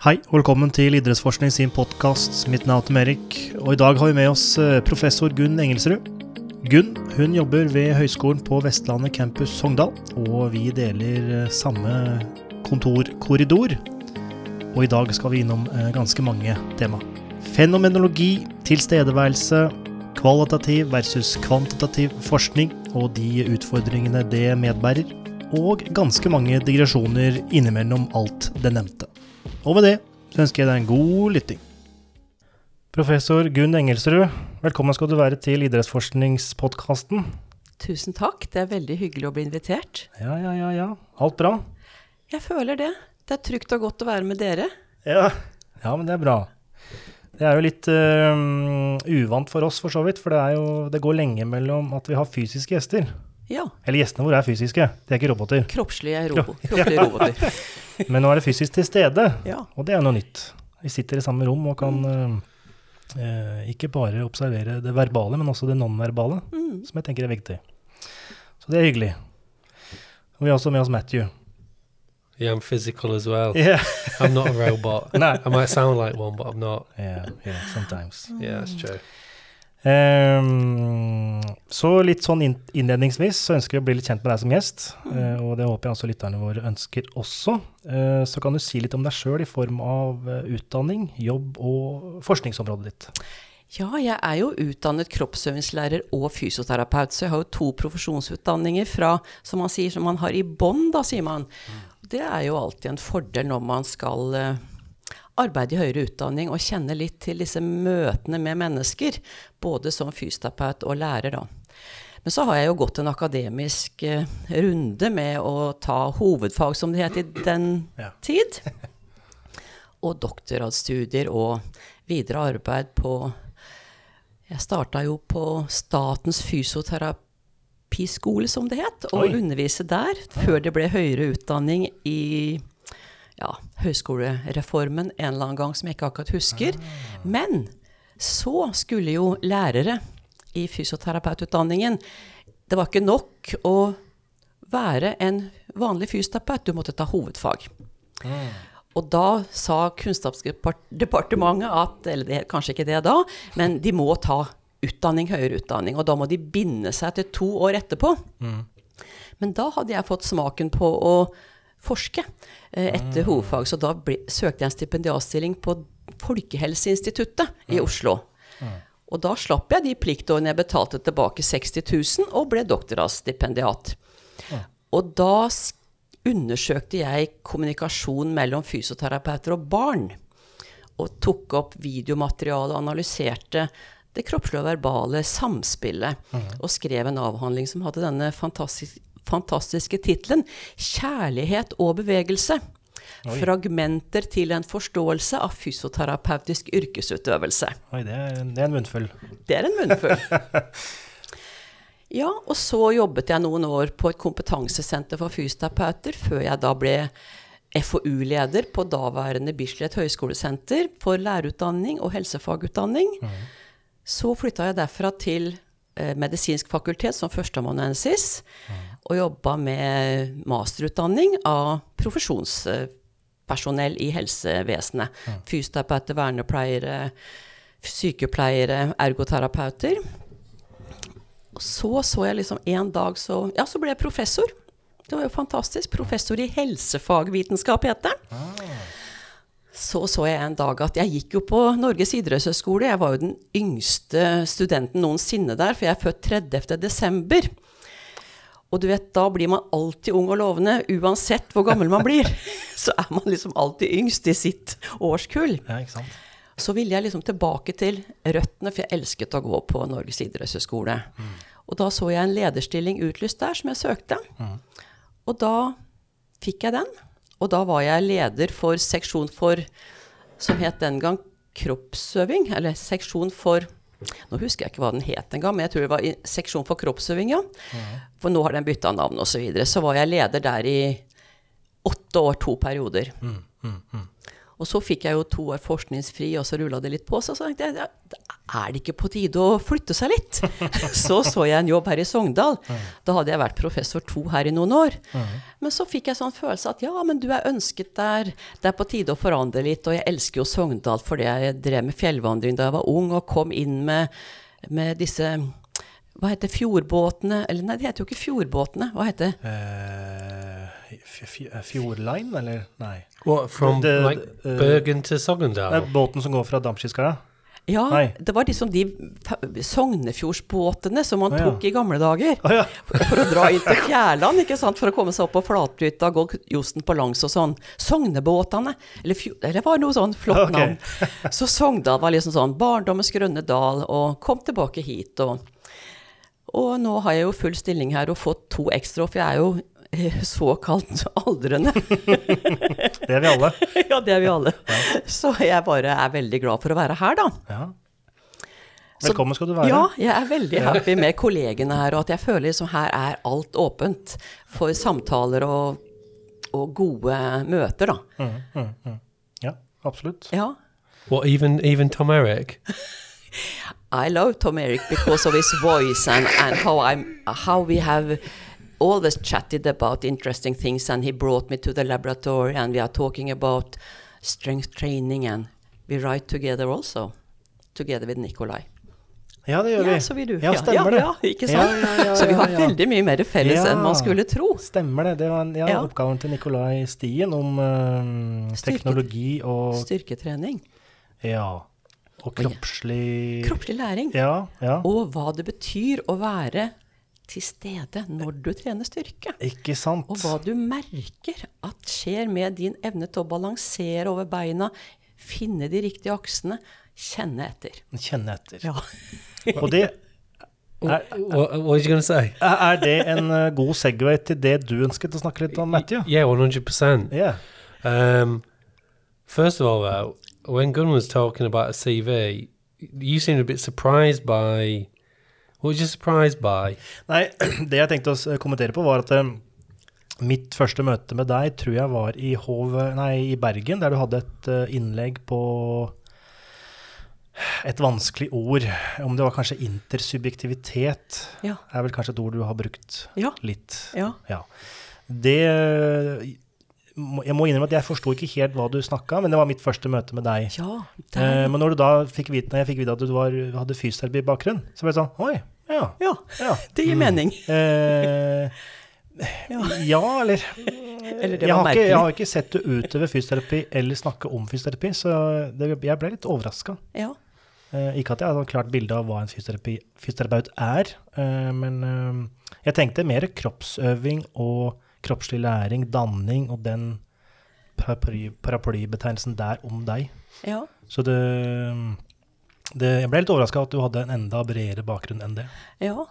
Hei, og velkommen til Idrettsforskning sin podkast. Mitt navn er Tom Erik, og i dag har vi med oss eh, professor Gunn Engelsrud. Gunn hun jobber ved Høgskolen på Vestlandet campus Sogndal, og vi deler eh, samme kontorkorridor. Og i dag skal vi innom eh, ganske mange tema. Fenomenologi, tilstedeværelse, kvalitativ versus kvantitativ forskning og de utfordringene det medbærer. Og ganske mange digresjoner innimellom alt det nevnte. Og med det så ønsker jeg deg en god lytting. Professor Gunn Engelsrud, velkommen skal du være til idrettsforskningspodkasten. Tusen takk, det er veldig hyggelig å bli invitert. Ja, ja, ja, ja. Alt bra? Jeg føler det. Det er trygt og godt å være med dere. Ja, ja men det er bra. Det er jo litt uh, uvant for oss, for så vidt. For det, jo, det går lenge mellom at vi har fysiske gjester. Ja. Eller gjestene våre er fysiske, de er ikke roboter. Kroppslige, robo kroppslige roboter. Men nå er det fysisk til stede, ja. og det er noe nytt. Vi sitter i samme rom og kan uh, ikke bare observere det verbale, men også det nonverbale, mm. som jeg tenker er viktig. Så det er hyggelig. Og vi har også med oss Matthew. Yeah, I'm physical as well. Yeah. I'm not a robot. no. I might sound like one, but I'm not. Yeah, yeah, sometimes. Yeah, that's true. Um, så litt sånn innledningsvis så ønsker vi å bli litt kjent med deg som gjest. Uh, og det håper jeg også lytterne våre ønsker også. Uh, så kan du si litt om deg sjøl i form av uh, utdanning, jobb og forskningsområdet ditt. Ja, jeg er jo utdannet kroppsøvingslærer og fysioterapeut, så jeg har jo to profesjonsutdanninger fra, som man sier, som man har i bånn, da, sier man. Det er jo alltid en fordel når man skal arbeide i høyere utdanning og kjenne litt til disse møtene med mennesker, både som fysioterapeut og lærer, da. Men så har jeg jo gått en akademisk eh, runde med å ta hovedfag, som det het i den ja. tid. Og doktorgradsstudier og videre arbeid på Jeg starta jo på Statens fysioterapiskole, som det het, og Oi. undervise der, før det ble høyere utdanning i ja, høyskolereformen en eller annen gang som jeg ikke akkurat husker. Ah. Men så skulle jo lærere i fysioterapeututdanningen Det var ikke nok å være en vanlig fysioterapeut, du måtte ta hovedfag. Ah. Og da sa Kunnskapsdepartementet at Eller det, kanskje ikke det da, men de må ta utdanning, høyere utdanning. Og da må de binde seg til to år etterpå. Mm. Men da hadde jeg fått smaken på å forske eh, etter hovedfag. Så da ble, søkte jeg en stipendiatstilling på Folkehelseinstituttet i Oslo. Og da slapp jeg de pliktårene jeg betalte tilbake 60 000, og ble doktorgradsstipendiat. Og da undersøkte jeg kommunikasjon mellom fysioterapeuter og barn. Og tok opp videomateriale og analyserte det kroppslige og verbale samspillet. Og skrev en avhandling som hadde denne fantastiske fantastiske tittelen 'Kjærlighet og bevegelse'. Oi. Fragmenter til en forståelse av fysioterapeutisk yrkesutøvelse. Oi, det er, det er en munnfull. Det er en munnfull. ja, og så jobbet jeg noen år på et kompetansesenter for fysioterapeuter, før jeg da ble FoU-leder på daværende Bislett høgskolesenter for lærerutdanning og helsefagutdanning. Mm. Så flytta jeg derfra til medisinsk fakultet som førsteamanuensis. Og jobba med masterutdanning av profesjonspersonell i helsevesenet. Fysioterapeuter, vernepleiere, sykepleiere, ergoterapeuter. Og så så jeg liksom en dag så Ja, så ble jeg professor. Det var jo fantastisk. Professor i helsefagvitenskap, heter det. Så så jeg en dag at jeg gikk jo på Norges idrettshøgskole. Jeg var jo den yngste studenten noensinne der, for jeg er født 30. desember. Og du vet, da blir man alltid ung og lovende, uansett hvor gammel man blir. Så er man liksom alltid yngst i sitt årskull. Ja, ikke sant? Så ville jeg liksom tilbake til røttene, for jeg elsket å gå på Norges idrettshøgskole. Mm. Og da så jeg en lederstilling utlyst der, som jeg søkte. Mm. Og da fikk jeg den. Og da var jeg leder for seksjon for, som het den gang kroppsøving, eller seksjon for nå husker jeg ikke hva den het engang, men jeg tror det var i seksjon for kroppsøving, ja. For nå har den bytta navn osv. Så, videre. så var jeg leder der i åtte år, to perioder. Mm, mm, mm. Og så fikk jeg jo to år forskningsfri, og så rulla det litt på. Så, så tenkte jeg det er det ikke på tide å flytte seg litt? Så så jeg en jobb her i Sogndal. Da hadde jeg vært professor to her i noen år. Men så fikk jeg sånn følelse at ja, men du er ønsket der. Det er på tide å forandre litt. Og jeg elsker jo Sogndal fordi jeg drev med fjellvandring da jeg var ung, og kom inn med, med disse hva heter fjordbåtene? Eller nei, de heter jo ikke fjordbåtene. Hva heter det? Eh, f- Fjordline, eller? Nei. What, from The- like uh, Bergen til Sogndal? båten som går fra Damskiskaia? Ja, Nei. det var liksom de Sognefjordsbåtene som man tok ja. i gamle dager. Å ja. For, for å dra inn til Fjærland, ikke sant, for å komme seg opp på flatbryta, gå Josten på langs og sånn. Sognebåtene, eller, fjo- eller var noe sånn flott okay. navn. Så Sogndal var liksom sånn barndommens grønne dal, og kom tilbake hit. Og, og nå har jeg jo full stilling her og fått to ekstra, for jeg er jo såkalt aldrende. Det er vi alle. ja, det er vi alle. Så jeg bare er veldig glad for å være her, da. Ja. Velkommen skal du være. Ja, jeg er veldig happy med kollegene her, og at jeg føler liksom her er alt åpent for samtaler og, og gode møter, da. Mm, mm, mm. ja absolutt. Ja. What, even even Tom Eric? I love Tom Eric because of his voice and, and how I'm how we have always chatted about interesting things and he brought me to the laboratory and we are talking about strength training and we write together also together with Nikolai. Ja, det gjør vi. Ja, så vil du. Ja, stemmer ja, det. Ja, ikke sant? ja, ja, så vi har ja, ja. veldig mye mer felles Ja. enn man skulle tro. Stemmer det. Det var en, ja, Ja. oppgaven til Nikolai Stien om eh, teknologi og Styrketrening. Ja. Og kroppslig Kroppslig læring. Ja, ja. Og hva det betyr å være til stede når du trener styrke. Ikke sant? Og hva du merker at skjer med din evne til å balansere over beina, finne de riktige aksene, kjenne etter. Kjenne etter. Ja. Og det What, what was you going to say? er er det en eh, god segway til det du ønsket å snakke litt om, Matthew? Yeah, one hundred percent. Ja. Um, first of all, uh, when Gunn was talking about a CV, you seemed a bit surprised by. What was you surprised by? Nei, det jeg tenkte å kommentere på, var at eh, mitt første møte med deg tror jeg var i, Hov, nei, i Bergen, der du hadde et uh, innlegg på et vanskelig ord. Om det var kanskje intersubjektivitet, Ja. er vel kanskje et ord du har brukt Ja. litt. ja. Ja. Det Jeg må innrømme at jeg forsto ikke helt hva du snakka men det var mitt første møte med deg. Ja, Eh, men når, du da fikk vite, jeg fikk vite at du var, hadde fysioterapibakgrunn, så ble det sånn Oi, ja. ja, ja. det gir mening. Eh, Ja. eller Eller det jeg, har ikke, jeg har ikke sett du utøve fysioterapi eller snakke om fysioterapi, så det, jeg ble litt overraska. Ja. Eh, ikke at jeg hadde et klart bilde av hva en fysioterapeut er, eh, men eh, jeg tenkte mer kroppsøving og kroppslig læring, danning og den paraply, paraplybetegnelsen der om deg. ja. Så det, det Jeg ble litt overraska at du hadde en enda bredere bakgrunn enn det. Ja.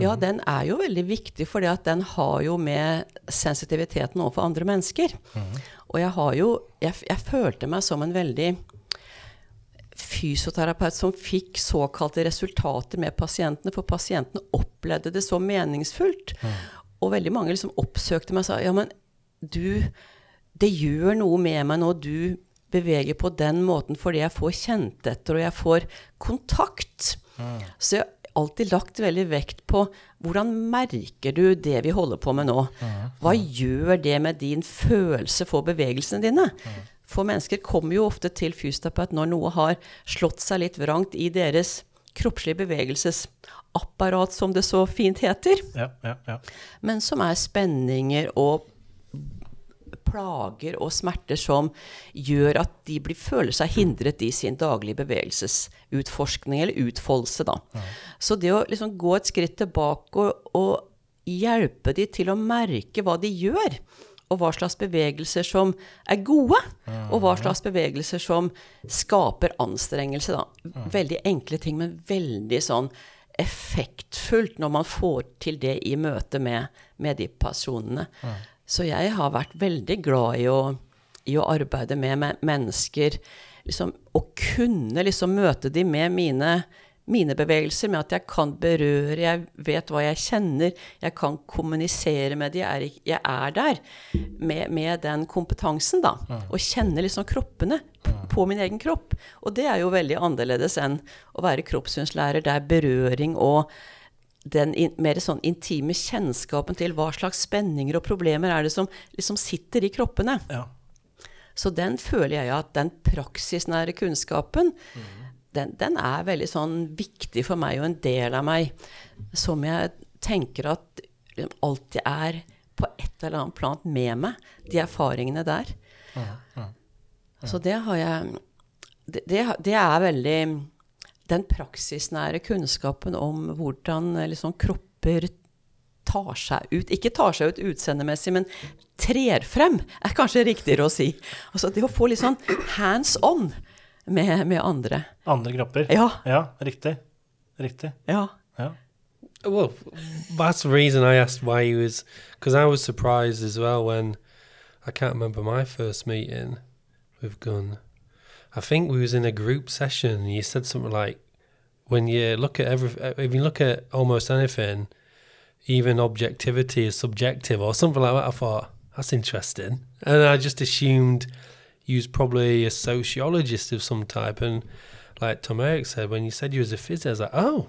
Ja, den er jo veldig viktig, for den har jo med sensitiviteten overfor andre mennesker. Og jeg har jo jeg, jeg følte meg som en veldig fysioterapeut som fikk såkalte resultater med pasientene, for pasientene opplevde det så meningsfullt. Og veldig mange liksom oppsøkte meg og sa ja, men du, det gjør noe med meg nå. du beveger på den måten fordi jeg får kjent etter, og jeg får kontakt. Så jeg har alltid lagt veldig vekt på hvordan merker du det vi holder på med nå? Hva gjør det med din følelse for bevegelsene dine? For mennesker kommer jo ofte til fysioterapeut når noe har slått seg litt vrangt i deres kroppslige bevegelsesapparat, som det så fint heter Ja, ja, ja. men som er spenninger og plager og smerter som gjør at de blir, føler seg hindret i sin daglige bevegelsesutforskning, eller utfoldelse, da. Så det å liksom gå et skritt tilbake og, og hjelpe de til å merke hva de gjør, og hva slags bevegelser som er gode, og hva slags bevegelser som skaper anstrengelse, da. Veldig enkle ting, men veldig sånn effektfullt når man får til det i møte med, med de personene. Så jeg har vært veldig glad i å, i å arbeide med, med mennesker. Liksom, å kunne liksom møte de med mine, mine bevegelser, med at jeg kan berøre, jeg vet hva jeg kjenner, jeg kan kommunisere med de, jeg er, jeg er der med, med den kompetansen, da. Og kjenne liksom kroppene. på min egen kropp. Og det er jo veldig annerledes enn å være kroppssynslærer der berøring og den in, mer sånn intime kjennskapen til hva slags spenninger og problemer er det som liksom sitter i kroppene. Ja. Så den føler jeg at den praksisnære kunnskapen, den, den er veldig sånn viktig for meg og en del av meg, som jeg tenker at liksom alltid er på et eller annet plan med meg, de erfaringene der. Så det har jeg det, det, det er veldig den praksisnære kunnskapen om hvordan liksom, kropper tar seg ut Ikke tar seg ut utseendemessig, men trer frem, er kanskje riktigere å si. Altså det å få litt sånn hands on med, med andre. Andre kropper. Ja. ja riktig. Riktig. Ja. Ja. Well, that's the reason I asked why he was, because I was surprised as well when I can't remember my first meeting with Gun. I think we was in a group session. and You said something like, when you look at every, if you look at almost anything, even objectivity is subjective or something like that. I thought that's interesting, and I just assumed you was probably a sociologist of some type. And like Tom Eric said, when you said you was a physio, I was like, oh,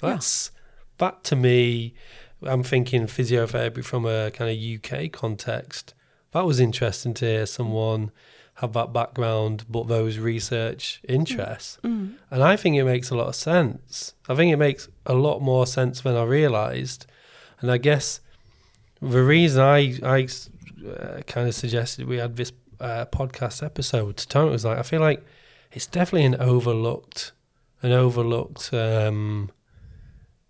that's that to me. I'm thinking physiotherapy from a kind of UK context. That was interesting to hear someone have that background, but those research interests. And I think it makes a lot of sense. I think it makes a lot more sense than I realised. And I guess the reason I I uh, kind of suggested we had this uh, podcast episode to Tony was like I feel like it's definitely an overlooked, an overlooked um,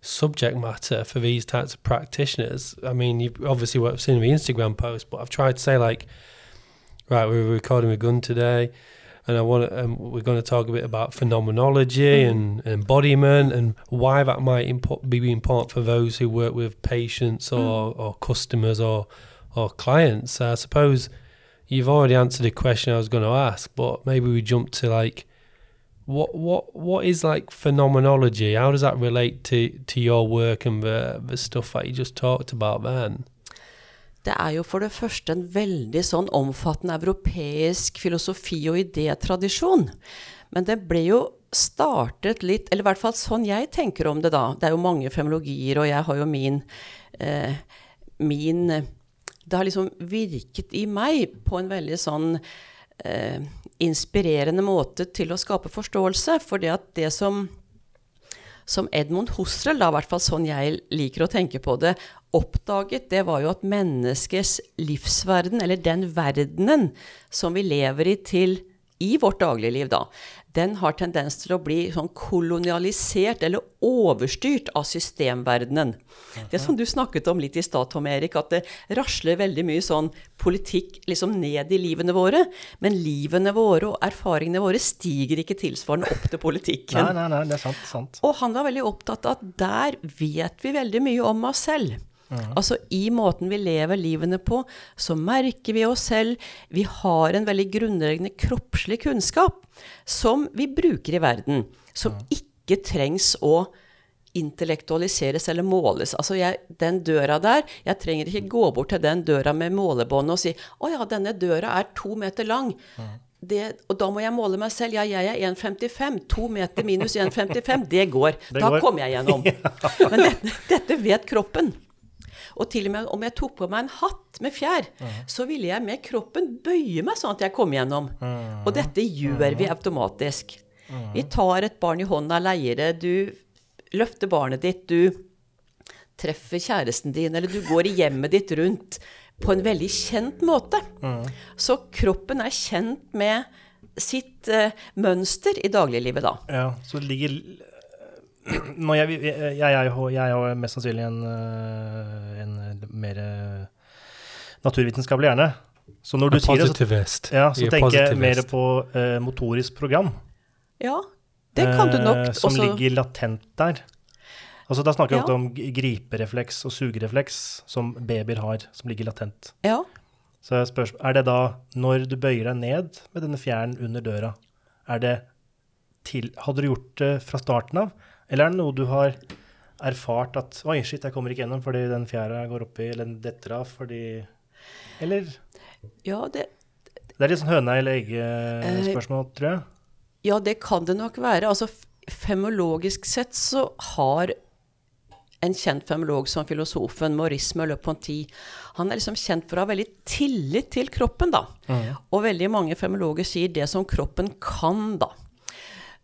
subject matter for these types of practitioners. I mean, you obviously what I've seen in the Instagram post, but I've tried to say like, right, we're recording with Gun today, and I want to, um, we're going to talk a bit about phenomenology and, and embodiment and why that might impo- be important for those who work with patients or, or customers or or clients. I suppose you've already answered a question I was going to ask, but maybe we jump to like what what what is like phenomenology? How does that relate to to your work and the the stuff that you just talked about then? Det er jo for det første en veldig sånn omfattende europeisk filosofi- og idétradisjon. Men det ble jo startet litt, eller i hvert fall sånn jeg tenker om det da. Det er jo mange femologier, og jeg har jo min, eh, min Det har liksom virket i meg på en veldig sånn eh, inspirerende måte til å skape forståelse. For det at det som som Edmund Husserl, da, i hvert fall sånn jeg liker å tenke på det, oppdaget, det var jo at menneskets livsverden, eller den verdenen som vi lever i til i vårt dagligliv, da, den har tendens til å bli sånn kolonialisert eller overstyrt av systemverdenen. Det som du snakket om litt i stad, Tom Erik, at det rasler veldig mye sånn politikk liksom ned i livene våre, men livene våre og erfaringene våre stiger ikke tilsvarende opp til politikken. Nei, nei, nei, det er sant. sant. Og han var veldig opptatt av at der vet vi veldig mye om oss selv. Altså i måten vi lever livene på, så merker vi oss selv. Vi har en veldig grunnleggende kroppslig kunnskap som vi bruker i verden. Som ikke trengs å intellektualiseres eller måles. Altså jeg, den døra der, jeg trenger ikke gå bort til den døra med målebåndet og si 'Å ja, denne døra er to meter lang'. Det, og da må jeg måle meg selv. Ja, jeg er 1,55. To meter minus 1,55, det går. Det da går. kommer jeg gjennom. Men dette, dette vet kroppen. Og til og med om jeg tok på meg en hatt med fjær, så ville jeg med kroppen bøye meg sånn at jeg kom gjennom. Og dette gjør vi automatisk. Vi tar et barn i hånda, leier det, du løfter barnet ditt, du treffer kjæresten din, eller du går i hjemmet ditt rundt på en veldig kjent måte. Så kroppen er kjent med sitt uh, mønster i dagliglivet da. Ja, så det ligger jeg, jeg, jeg, jeg er mest sannsynlig en, øh, en mer øh, naturvitenskapelig hjerne. Så når du sier det, så, ja, så tenker jeg mer på uh, motorisk program. Ja, det kan du nok Uh, Som også ligger latent der. Altså Da snakker vi Ja. ofte om griperefleks og sugerefleks, som babyer har, som ligger latent. Ja. Så jeg spør, er det da, når du bøyer deg ned med denne fjæren under døra, er det til, hadde du gjort det fra starten av, eller er det noe du har erfart at oi, shit, jeg kommer ikke gjennom fordi den fjæra går oppi, eller den detter av fordi Eller Ja, det, Det er litt sånn høna eller egget-spørsmål, tror jeg. Ja, det kan det nok være. Altså, femologisk sett så har en kjent femolog som filosofen Maurice Merleau-Ponty Han er liksom kjent for å ha veldig tillit til kroppen, da. Og veldig mange femologer sier det som kroppen kan, da.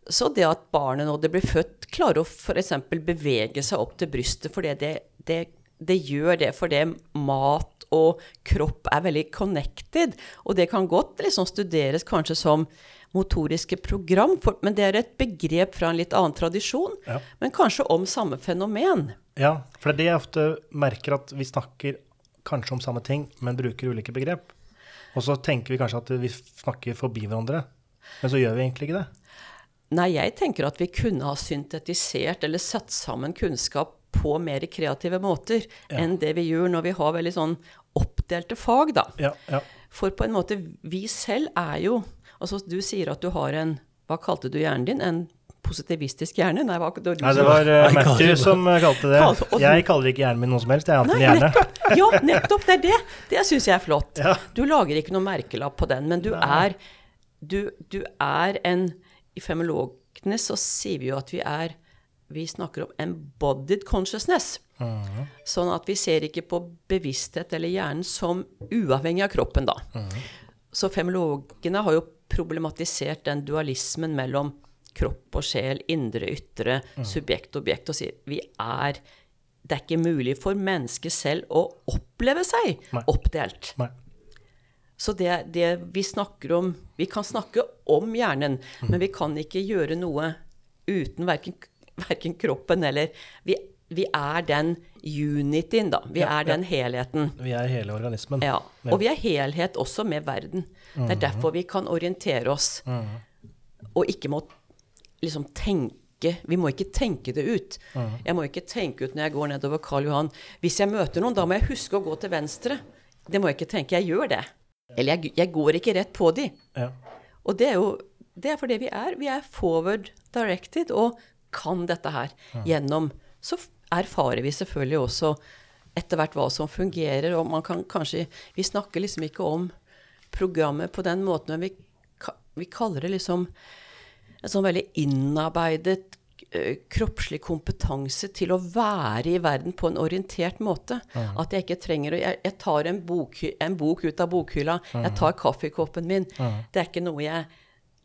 Så det at barnet når det blir født, klarer å f.eks. bevege seg opp til brystet fordi det, det, det gjør det fordi mat og kropp er veldig connected. Og det kan godt liksom studeres kanskje som motoriske program, for, men det er et begrep fra en litt annen tradisjon. Ja. Men kanskje om samme fenomen. Ja, for det er det jeg ofte merker, at vi snakker kanskje om samme ting, men bruker ulike begrep. Og så tenker vi kanskje at vi snakker forbi hverandre, men så gjør vi egentlig ikke det. Nei, jeg tenker at vi kunne ha syntetisert eller satt sammen kunnskap på mer kreative måter enn det vi gjør når vi har veldig sånn oppdelte fag, da. Ja, ja. For på en måte, vi selv er jo Altså, du sier at du har en Hva kalte du hjernen din? En positivistisk hjerne? Nei, hva, det var Nei, det var uh, Matthew som uh, kalte det. Kalte- Jeg kaller ikke hjernen min noe som helst, jeg har hatt en hjerne. nettopp! Ja, nettopp! Det er det! Det syns jeg er flott. Ja. Du lager ikke noe merkelapp på den, men du er du, du er en I femologene så sier vi jo at vi er Vi snakker om embodied consciousness. Sånn at vi ser ikke på bevissthet eller hjernen som uavhengig av kroppen, da. Så femologene har jo problematisert den dualismen mellom kropp og sjel, indre, ytre, subjekt, objekt, og sier vi er Det er ikke mulig for mennesket selv å oppleve seg Nei. oppdelt. Nei. Så det, det vi snakker om Vi kan snakke om hjernen, men vi kan ikke gjøre noe uten verken, verken kroppen eller vi, vi er den unityen, da. Vi Ja, er den helheten. Vi er hele organismen. Ja. Og vi er helhet også med verden. Det er derfor vi kan orientere oss, og ikke må liksom tenke Vi må ikke tenke det ut. Jeg må ikke tenke ut når jeg går nedover Karl Johan. Hvis jeg møter noen, da må jeg huske å gå til venstre. Det må jeg ikke tenke. Jeg gjør det. Eller jeg, jeg går ikke rett på de. Ja. Og det er jo det er fordi vi er. Vi er forward directed og kan dette her gjennom Så erfarer vi selvfølgelig også etter hvert hva som fungerer, og man kan kanskje Vi snakker liksom ikke om programmet på den måten, men vi, vi kaller det liksom en sånn veldig innarbeidet kroppslig kompetanse til å være i verden på en orientert måte. At jeg ikke trenger å Jeg, jeg tar en bok, en bok ut av bokhylla, jeg tar kaffekoppen min. Det er ikke noe jeg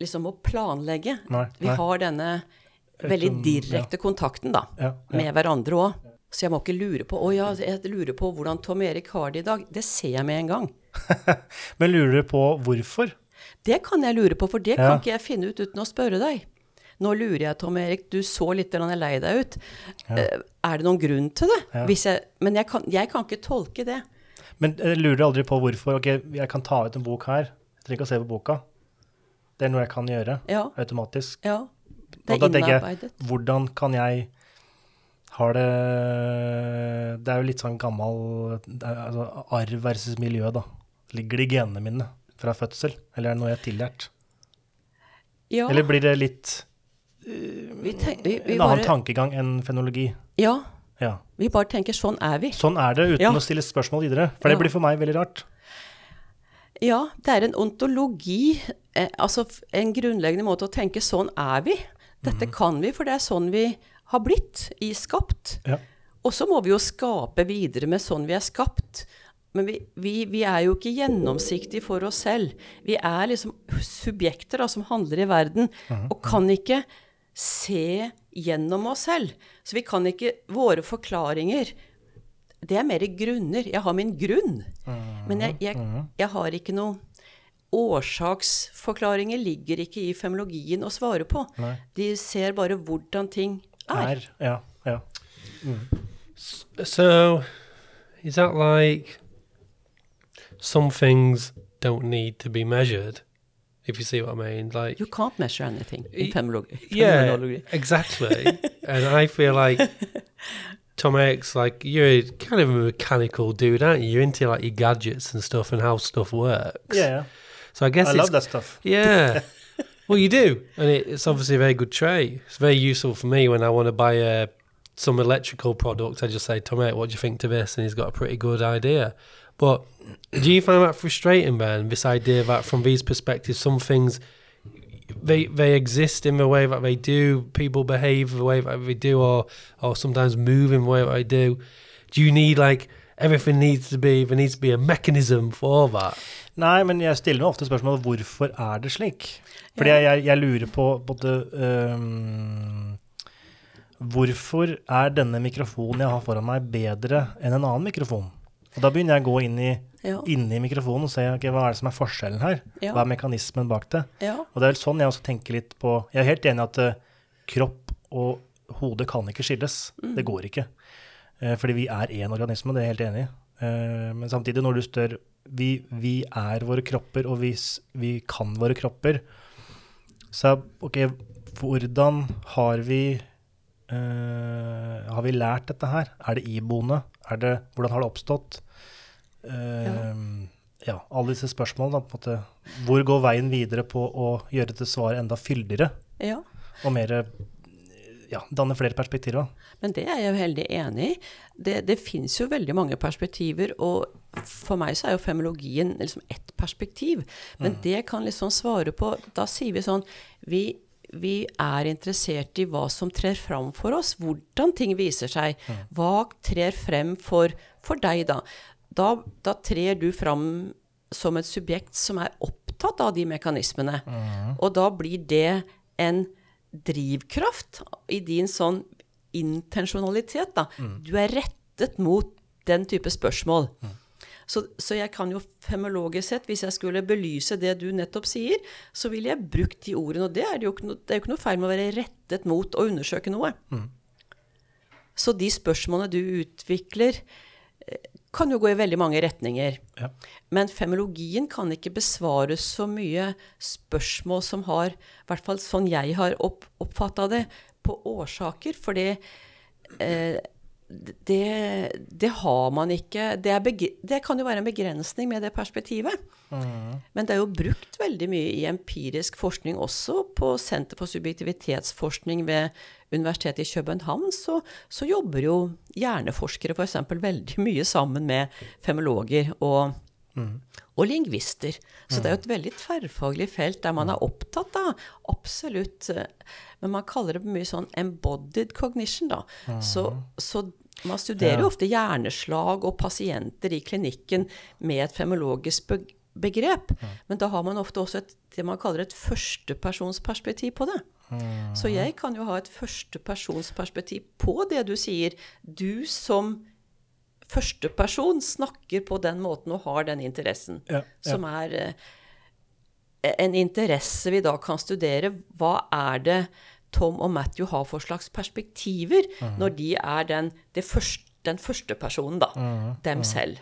liksom må planlegge. Nei, Vi nei. har denne veldig direkte direkte kontakten da, Ja, ja. med hverandre òg. Så jeg må ikke lure på Å ja, jeg lurer på hvordan Tom Erik har det i dag. Det ser jeg med en gang. Men lurer du på hvorfor? Det kan jeg lure på, for det Ja. kan ikke jeg finne ut uten å spørre deg. Nå lurer jeg, Tom Erik, du så litt grann lei deg ut. Ja. Er det noen grunn til det? Ja. Hvis jeg, men jeg kan, jeg kan ikke tolke det. Men jeg lurer aldri på hvorfor. Ok, jeg kan ta ut en bok her. Jeg trenger ikke å se på boka. Det er noe jeg kan gjøre Ja, automatisk. ja. Og Det da er tenker jeg, innarbeidet. hvordan kan jeg har det Det er jo litt sånn gammel er, altså, Arv versus miljø, da. Ligger det i genene mine fra fødsel, eller er det noe jeg har tillært? Ja, Eller blir det litt vi tenk, vi, vi en annen bare, tankegang enn fenologi? ja, Ja. vi bare tenker sånn er vi. Sånn er det, uten Ja. å stille spørsmål videre. For det blir for meg veldig rart. Ja, det er en ontologi, eh, altså en grunnleggende måte å tenke sånn er vi. Dette kan vi, for det er sånn vi har blitt, i skapt. Ja. Og så må vi jo skape videre med sånn vi er skapt. Men vi, vi, vi er jo ikke gjennomsiktige for oss selv. Vi er liksom subjekter da, som handler i verden, og kan ikke se gjennom oss selv. Så vi kan ikke Våre forklaringer Det er mer grunner. Jeg har min grunn. Men jeg, jeg, jeg har ikke noe Årsaksforklaringer ligger ikke i femologien å svare på. Nei. De ser bare hvordan ting er. Er. Ja. ja. So, is that like some things don't need to be measured? If you see what I mean, like You can't measure anything in Y- femology. yeah, exactly. and I feel like Tom X, like you're kind of a mechanical dude, aren't you? You're into like your gadgets and stuff and how stuff works. Yeah, yeah. So I guess I love that stuff. Yeah. well, you do, and it, it's obviously a very good trait. It's very useful for me when I want to buy a some electrical product. I just say, Tom, mate, what do you think to this? And he's got a pretty good idea. But do you find that frustrating, Ben? This idea that from these perspectives, some things they they exist in the way that they do, people behave the way that they do, or or sometimes move in the way that they do. Do you need like everything needs to be there needs to be a mechanism for that? Nei, men jeg stiller meg ofte spørsmålet hvorfor er det slik? Fordi Ja. jeg, jeg, jeg lurer på både øhm, Hvorfor er denne mikrofonen jeg har foran meg, bedre enn en annen mikrofon? Og da begynner jeg å gå inn i, Ja. inn i mikrofonen og se okay, hva er det som er forskjellen her. Ja. Hva er mekanismen bak det? Ja. Og det er vel sånn jeg også tenker litt på Jeg er helt enig i at uh, kropp og hode kan ikke skilles. Det går ikke. Uh, fordi vi er én organisme, det er jeg helt enig i. Uh, men samtidig, når du stør vi, vi er våre kropper, og vi, vi kan våre kropper. Så ok, hvordan har vi Uh, Har vi lært dette her? Er det iboende? Er det, hvordan har det oppstått? Eh, ja, alle disse spørsmålene. Da, måte, hvor går veien videre på å gjøre dette svaret enda fyldigere? ja. Og mer ja, danne flere perspektiver? Men det er jeg jo heldig enig i. Det, det fins jo veldig mange perspektiver, og for meg så er jo femologien liksom ett perspektiv. Men det kan liksom svare på Da sier vi sånn vi, vi er interessert i hva som trer fram for oss, hvordan ting viser seg. Hva trer frem for, for deg, da? Da? Da trer du fram som et subjekt som er opptatt av de mekanismene. Og da blir det en drivkraft i din sånn intensjonalitet, da. Du er rettet mot den type spørsmål. Så, så jeg kan jo femologisk sett, hvis jeg skulle belyse det du nettopp sier, så ville jeg brukt de ordene. Og det er, jo ikke noe, det jo ikke noe feil med å være rettet mot å undersøke noe. Så de spørsmålene du utvikler, kan jo gå i veldig mange retninger. Ja. Men femologien kan ikke besvare så mye spørsmål som har, i hvert fall sånn jeg har opp, oppfatta det, på årsaker. For det, eh, det, det har man ikke det, det kan jo være en begrensning med det perspektivet. Men det er jo brukt veldig mye i empirisk forskning, også på Senter for subjektivitetsforskning ved Universitetet i København, så, så jobber jo hjerneforskere f.eks. veldig mye sammen med femologer og, og lingvister. Så det er jo et veldig tverrfaglig felt der man er opptatt av absolutt Men man kaller det mye sånn embodied cognition, da. Så, så man studerer jo ofte hjerneslag og pasienter i klinikken med et femologisk begrep. Men da har man ofte også et, det man kaller et førstepersonsperspektiv på det. Så jeg kan jo ha et førstepersonsperspektiv på det du sier. Du som førsteperson snakker på den måten og har den interessen. Ja, ja. Som er eh, en interesse vi da kan studere. Hva er det Tom og Matthew har for slags perspektiver når de er den, det første, den første personen, da. Dem selv.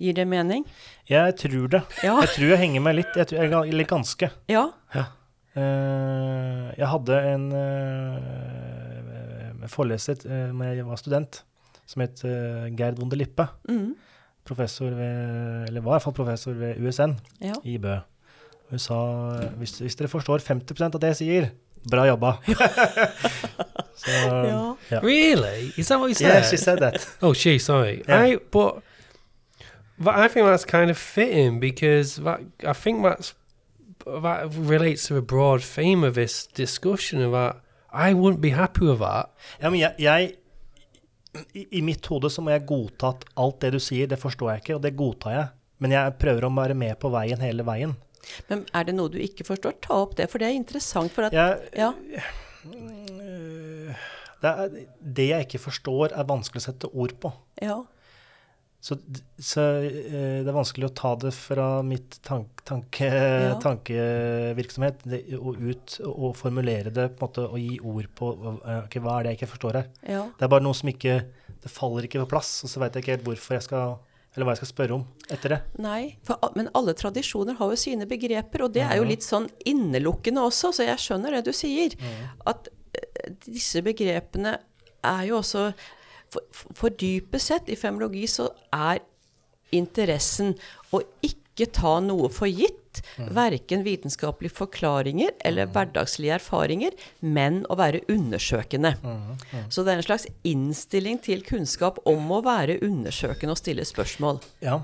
Gir det mening? Jeg tror det. Ja. Jeg tror jeg henger meg litt. Jeg tror, jeg, eller ganske. Ja. Eh, jeg hadde en uh, foreleser uh, da jeg var student, som het eh, Gerd Wonde Lippe. Mm. Professor ved, eller var i hvert fall professor ved USN ja. i Bø. Hun sa hvis, hvis dere forstår 50 av det jeg sier, bra jobba. Så, Ja. ja. Really? Is that what you said? Yeah, she said that. Oh, she. Sorry. Yeah. I but, but I think that's kind of fitting because that I think that's that relates to a broad theme of this discussion about I wouldn't be happy with that. Ja, men jeg, jeg i, I mitt hode så må jeg godta at alt det du sier, det forstår jeg ikke, og det godtar jeg. Men jeg prøver å være med på veien hele veien. Men er det noe du ikke forstår, ta opp det, for det er interessant. For at, Jeg, ja. øh, det, er, det jeg ikke forstår, er vanskelig å sette ord på. Ja. Så, så øh, det er vanskelig å ta det fra mitt tank, tanke, Ja. tankevirksomhet det, og ut og formulere det på en måte, og gi ord på okay, ok, hva er det jeg ikke forstår her. ja. Det er bare noe som ikke Det faller ikke på plass, og så veit jeg ikke helt hvorfor jeg skal Eller hva jeg skal spørre om etter det. Nei, for, men alle tradisjoner har jo sine begreper, og det er jo litt sånn innelukkende også, så jeg skjønner det du sier. At eh, disse begrepene er jo også For, for- dypest sett i femologi så er interessen å ikke ta noe for gitt. Mm. Verken vitenskapelige forklaringer eller hverdagslige erfaringer, men å være undersøkende. Så det er en slags innstilling til kunnskap om å være undersøkende og stille spørsmål. Ja.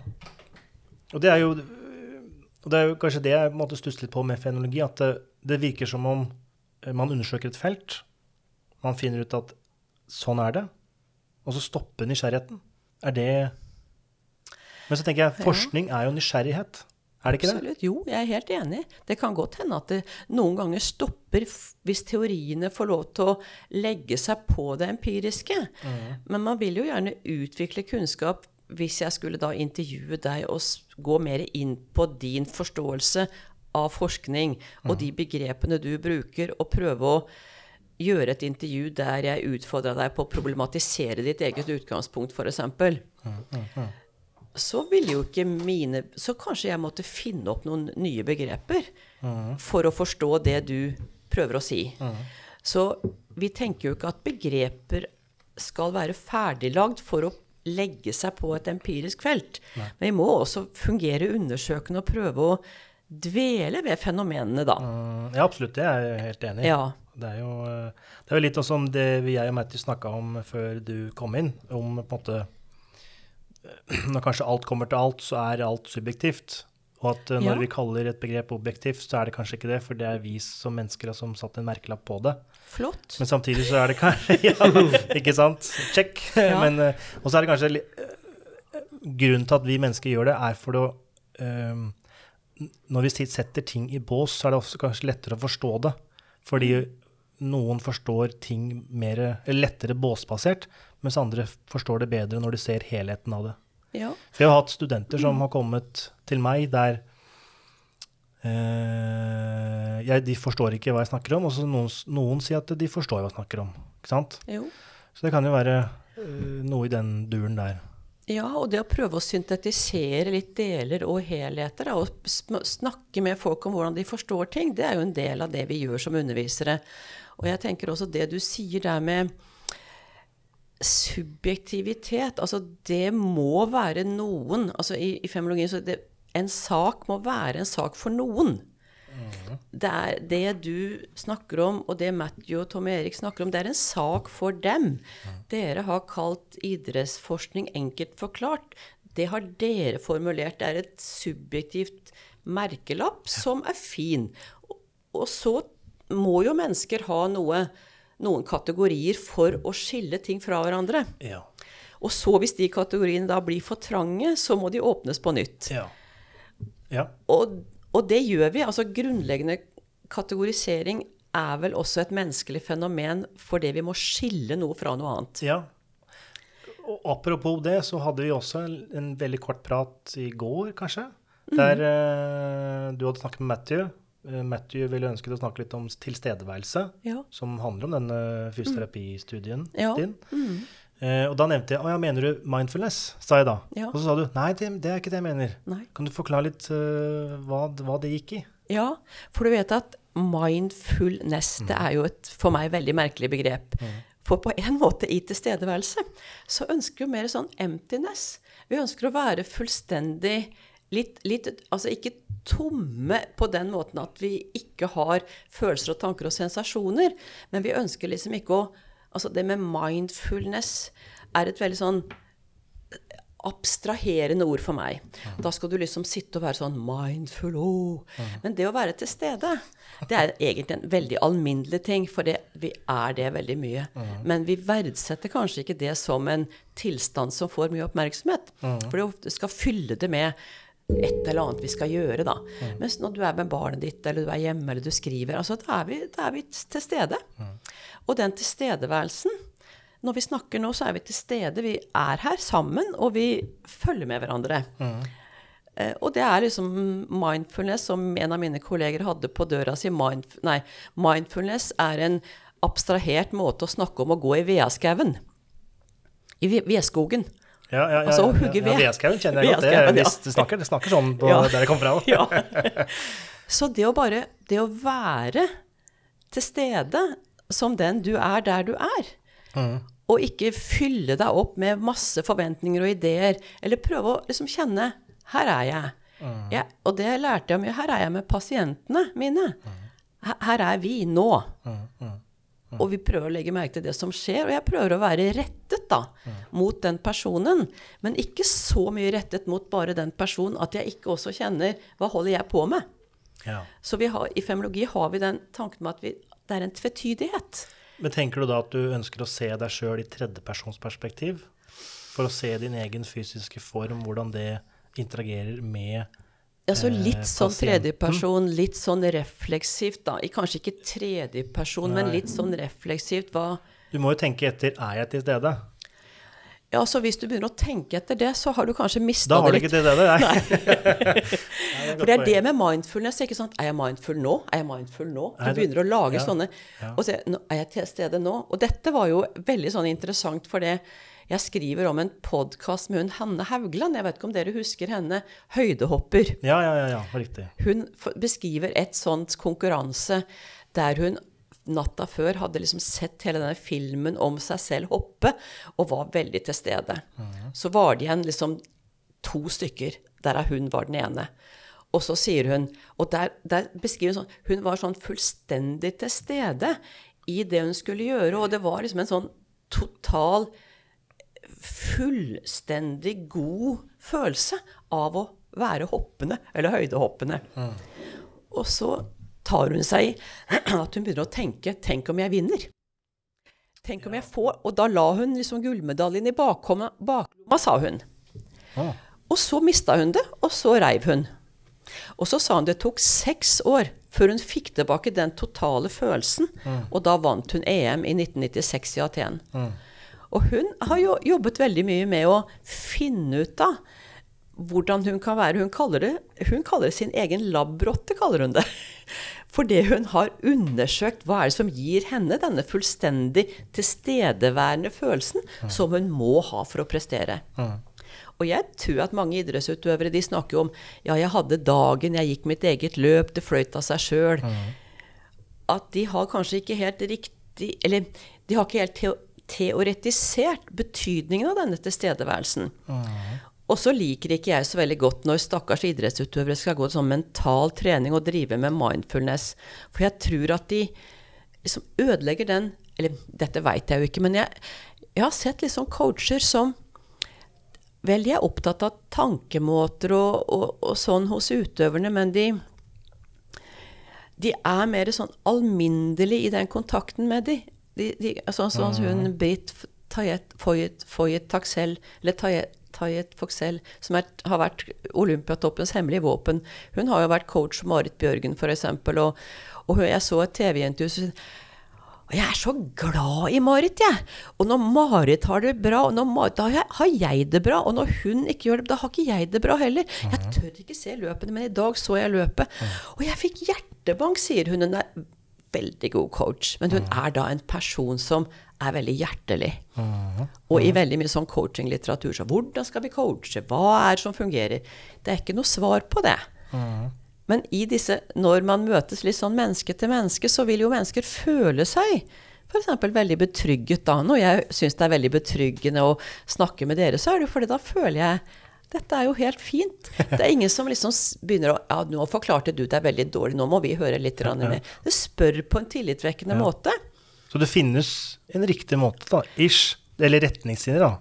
Og det er jo, og det er jo kanskje det jeg måtte stusse litt på med fenologi, at det, det virker som om eh, man undersøker et felt, man finner ut at sånn er det, og så stopper nysgjerrigheten. Er det Men så tenker jeg, forskning er jo nysgjerrighet. Er det ikke det? Absolutt. Jo, jeg er helt enig. Det kan godt hende at det noen ganger stopper hvis teoriene får lov til å legge seg på det empiriske. Men man vil jo gjerne utvikle kunnskap hvis jeg skulle da intervjue deg og gå mer inn på din forståelse av forskning og de begrepene du bruker, og prøve å gjøre et intervju der jeg utfordrer deg på å problematisere ditt eget utgangspunkt, f.eks så ville jo ikke mine Så kanskje jeg måtte finne opp noen nye begreper for å forstå det du prøver å si. Så vi tenker jo ikke at begreper skal være ferdiglagd for å legge seg på et empirisk felt. Men vi må også fungere undersøkende og prøve å dvele ved fenomenene, da. Mm, Ja, absolutt. Det er jeg helt enig i. Ja. Det er jo, eh, det er litt som det vi- jeg og Matthew snakka om før du kom inn, om på en måte eh, Når kanskje alt kommer til alt, så er alt subjektivt. Og at eh, når Ja. vi kaller et begrep objektivt, så er det kanskje ikke det, for det er vi som mennesker som satt en merkelapp på det. Flott. Men samtidig så er det kanskje Ja, ikke sant? Check. Ja. Men, og så er det kanskje Grunnen til at vi mennesker gjør det, er for å eh, Når vi setter ting i bås, så er det også kanskje lettere å forstå det. Fordi noen forstår ting mer, lettere båsbasert, mens andre forstår det bedre når de ser helheten av det. Ja. For jeg har hatt studenter som har kommet til meg der eh, jeg, de forstår ikke hva jeg snakker om, og så noen, noen sier at de forstår hva jeg snakker om. Ikke sant? Jo. Så det kan jo være eh, noe i den duren der. Ja, og det å prøve å syntetisere litt deler og helheter, da, og snakke med folk om hvordan de forstår ting, det er jo en del av det vi gjør som undervisere. Og jeg tenker også det du sier der med subjektivitet, altså det må være noen altså I, i femologien så det, en sak må være en sak for noen. Det er det du snakker om, og det Matthew og Tom Erik snakker om, det er en sak for dem. Dere har kalt idrettsforskning enkelt forklart. Det har dere formulert. Det er et subjektivt merkelapp som er fin. Og, og så må jo mennesker ha noe, noen kategorier for å skille ting fra hverandre. Ja. Og så hvis de kategoriene da blir for trange, så må de åpnes på nytt. Ja. ja. Og, og det gjør vi. Altså grunnleggende kategorisering er vel også et menneskelig fenomen fordi vi må skille noe fra noe annet. ja. Og apropos det, så hadde vi også en, en veldig kort prat i går, kanskje. Der eh, du hadde snakket med Matthew. Eh, Matthew ville ønsket å snakke litt om tilstedeværelse. Ja. som handler om denne fysioterapistudien Ja. din. Eh, og da nevnte jeg å ja, mener du mindfulness, sa jeg da. Ja. Og så sa du nei, det, det er ikke det jeg mener. Nei. Kan du forklare litt uh, hva, hva det gikk i? Ja, for du vet at mindfulness, det er jo et for meg veldig merkelig begrep. For på en måte i tilstedeværelse så ønsker vi mer sånn emptiness. Vi ønsker å være fullstendig litt, litt Altså ikke tomme på den måten at vi ikke har følelser og tanker og sensasjoner, men vi ønsker liksom ikke å Altså det med mindfulness er et veldig sånn abstraherende ord for meg. Da skal du liksom sitte og være sånn mindful oh. Men det å være til stede, det er egentlig en veldig alminnelig ting, for det, vi er det veldig mye. Men vi verdsetter kanskje ikke det som en tilstand som får mye oppmerksomhet. For det ofte skal fylle det med et eller annet vi skal gjøre, da. Mens når du er med barnet ditt, eller du er hjemme, eller du skriver, altså da er vi, da er vi til stede. Og den tilstedeværelsen når vi snakker nå, så er vi til stede. Vi er her sammen, og vi følger med hverandre. Eh, og det er liksom mindfulness, som en av mine kolleger hadde på døra si. Mindf nei, mindfulness er en abstrahert måte å snakke om å gå i vedskauen. I ve- vedskogen. Ja, ja, ja, Altså, å ja, hugge ved. ja, Vedskauen kjenner jeg godt. Det, hvis du snakker, det snakker sånn på, Ja. der jeg kom fra. Ja. Så det å bare Det å være til stede som den du er der du er, og ikke fylle deg opp med masse forventninger og ideer, eller prøve å liksom kjenne Her er jeg. Ja, og det lærte jeg mye. Her er jeg med pasientene mine. Her, her er vi nå. Og vi prøver å legge merke til det som skjer, og jeg prøver å være rettet da, mot den personen. Men ikke så mye rettet mot bare den personen at jeg ikke også kjenner hva holder jeg på med. Ja. Så vi har, i femologi har vi den tanken med at vi, det er en tvetydighet. Men tenker du da at du ønsker å se deg sjøl i tredjepersonsperspektiv? For å se din egen fysiske form, hvordan det interagerer med Altså eh, litt sånn tredjeperson, litt sånn refleksivt, da. Kanskje ikke tredjeperson, men litt sånn refleksivt. Hva Du må jo tenke etter er jeg til stede? Ja, så hvis du begynner å tenke etter det, så har du kanskje mista Da har du ikke til stede, nei. For det er det med mindfulness. ikke sant? Er jeg mindful nå? Er jeg mindful nå? Du Er begynner å lage ja, sånne og se, Er jeg til stede nå? Og dette var jo veldig sånn interessant, for det jeg skriver om en podkast med hun Hanne Haugland. Jeg vet ikke om dere husker henne? Høydehopper. Ja, ja, ja, ja, riktig. Hun beskriver et sånt konkurranse der hun natta før hadde liksom sett hele denne filmen om seg selv hoppe, og var veldig til stede. Så var det igjen liksom to stykker, derav hun var den ene. Og så sier hun Og der, der beskriver hun sånn Hun var sånn fullstendig til stede i det hun skulle gjøre, og det var liksom en sånn total fullstendig god følelse av å være hoppende, eller høydehoppende. Og så tar hun seg i at hun begynner å tenke Tenk om jeg vinner? Tenk om jeg får Og da la hun liksom gullmedaljen i baklomma, baklomma sa hun. Ah. Og så mista hun det, og så reiv hun. Og så sa hun det tok seks år før hun fikk tilbake den totale følelsen. Og da vant hun EM i 1996 i Aten. Og hun har jo jobbet veldig mye med å finne ut av hvordan hun kan være. Hun kaller det, hun kaller det sin egen labrotte, kaller hun det. Fordi hun har undersøkt hva er det som gir henne denne fullstendig tilstedeværende følelsen som hun må ha for å prestere. Og jeg tror at mange idrettsutøvere de snakker om ja, jeg hadde dagen, jeg gikk mitt eget løp, det fløyt av seg sjøl. At de har kanskje ikke helt riktig Eller de har ikke helt teoretisert betydningen av denne tilstedeværelsen. Og så liker ikke jeg så veldig godt når stakkars idrettsutøvere skal gå til sånn mental trening og drive med mindfulness. For jeg tror at de liksom ødelegger den Eller dette veit jeg jo ikke, men jeg, jeg har sett liksom coacher som Vel, de er opptatt av tankemåter og, og, og sånn hos utøverne, men de de er mer sånn alminnelig i den kontakten med de. De, de sånn som hun Britt Tayet Foyet, Foyet Taxel, eller Tayet, Tayet Foxell, som er, har vært Olympiatoppens hemmelige våpen. Hun har jo vært coach for Marit Bjørgen, f.eks. Og, og jeg så et TV-intervju og jeg er så glad i Marit, jeg. Og når Marit har det bra, og når Marit, da har jeg, har jeg det bra. Og når hun ikke gjør det, da har ikke jeg det bra heller. Jeg tør ikke se løpene, men i dag så jeg løpet. Og jeg fikk hjertebank, sier hun. Hun er veldig god coach. Men hun er da en person som er veldig hjertelig. Og i veldig mye sånn coachinglitteratur så hvordan skal vi coache? Hva er det som fungerer? Det er ikke noe svar på det. Men i disse, når man møtes litt sånn menneske til menneske, så vil jo mennesker føle seg f.eks. veldig betrygget da. Når jeg syns det er veldig betryggende å snakke med dere, så er det jo fordi da føler jeg dette er jo helt fint. Det er ingen som liksom begynner å Ja, nå forklarte du deg veldig dårlig, nå må vi høre litt grann mer. Det spør på en tillitvekkende måte. Så det finnes en riktig måte, da. Ish. Eller retningslinjer, da.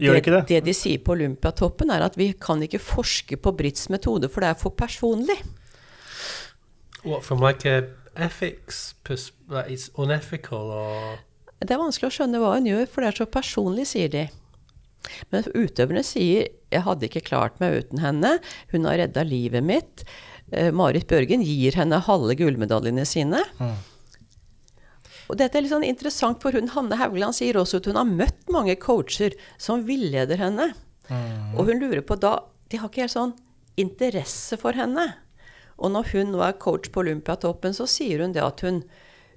Gjør det ikke det? Det de sier på Olympiatoppen, er at vi kan ikke forske på Brits metode, for det er for personlig. What from like a ethics like it's unethical or Det er vanskelig å skjønne hva hun gjør, for det er så personlig, sier de. Men utøverne sier 'jeg hadde ikke klart meg uten henne', 'hun har redda livet mitt'. Eh, Marit Bjørgen gir henne halve gullmedaljene sine. Og dette er litt sånn interessant, for hun Hanne Haugland sier også at hun har møtt mange coacher som villeder henne. Og hun lurer på da De har ikke helt sånn interesse for henne. Og når hun nå er coach på Olympiatoppen, så sier hun det at hun,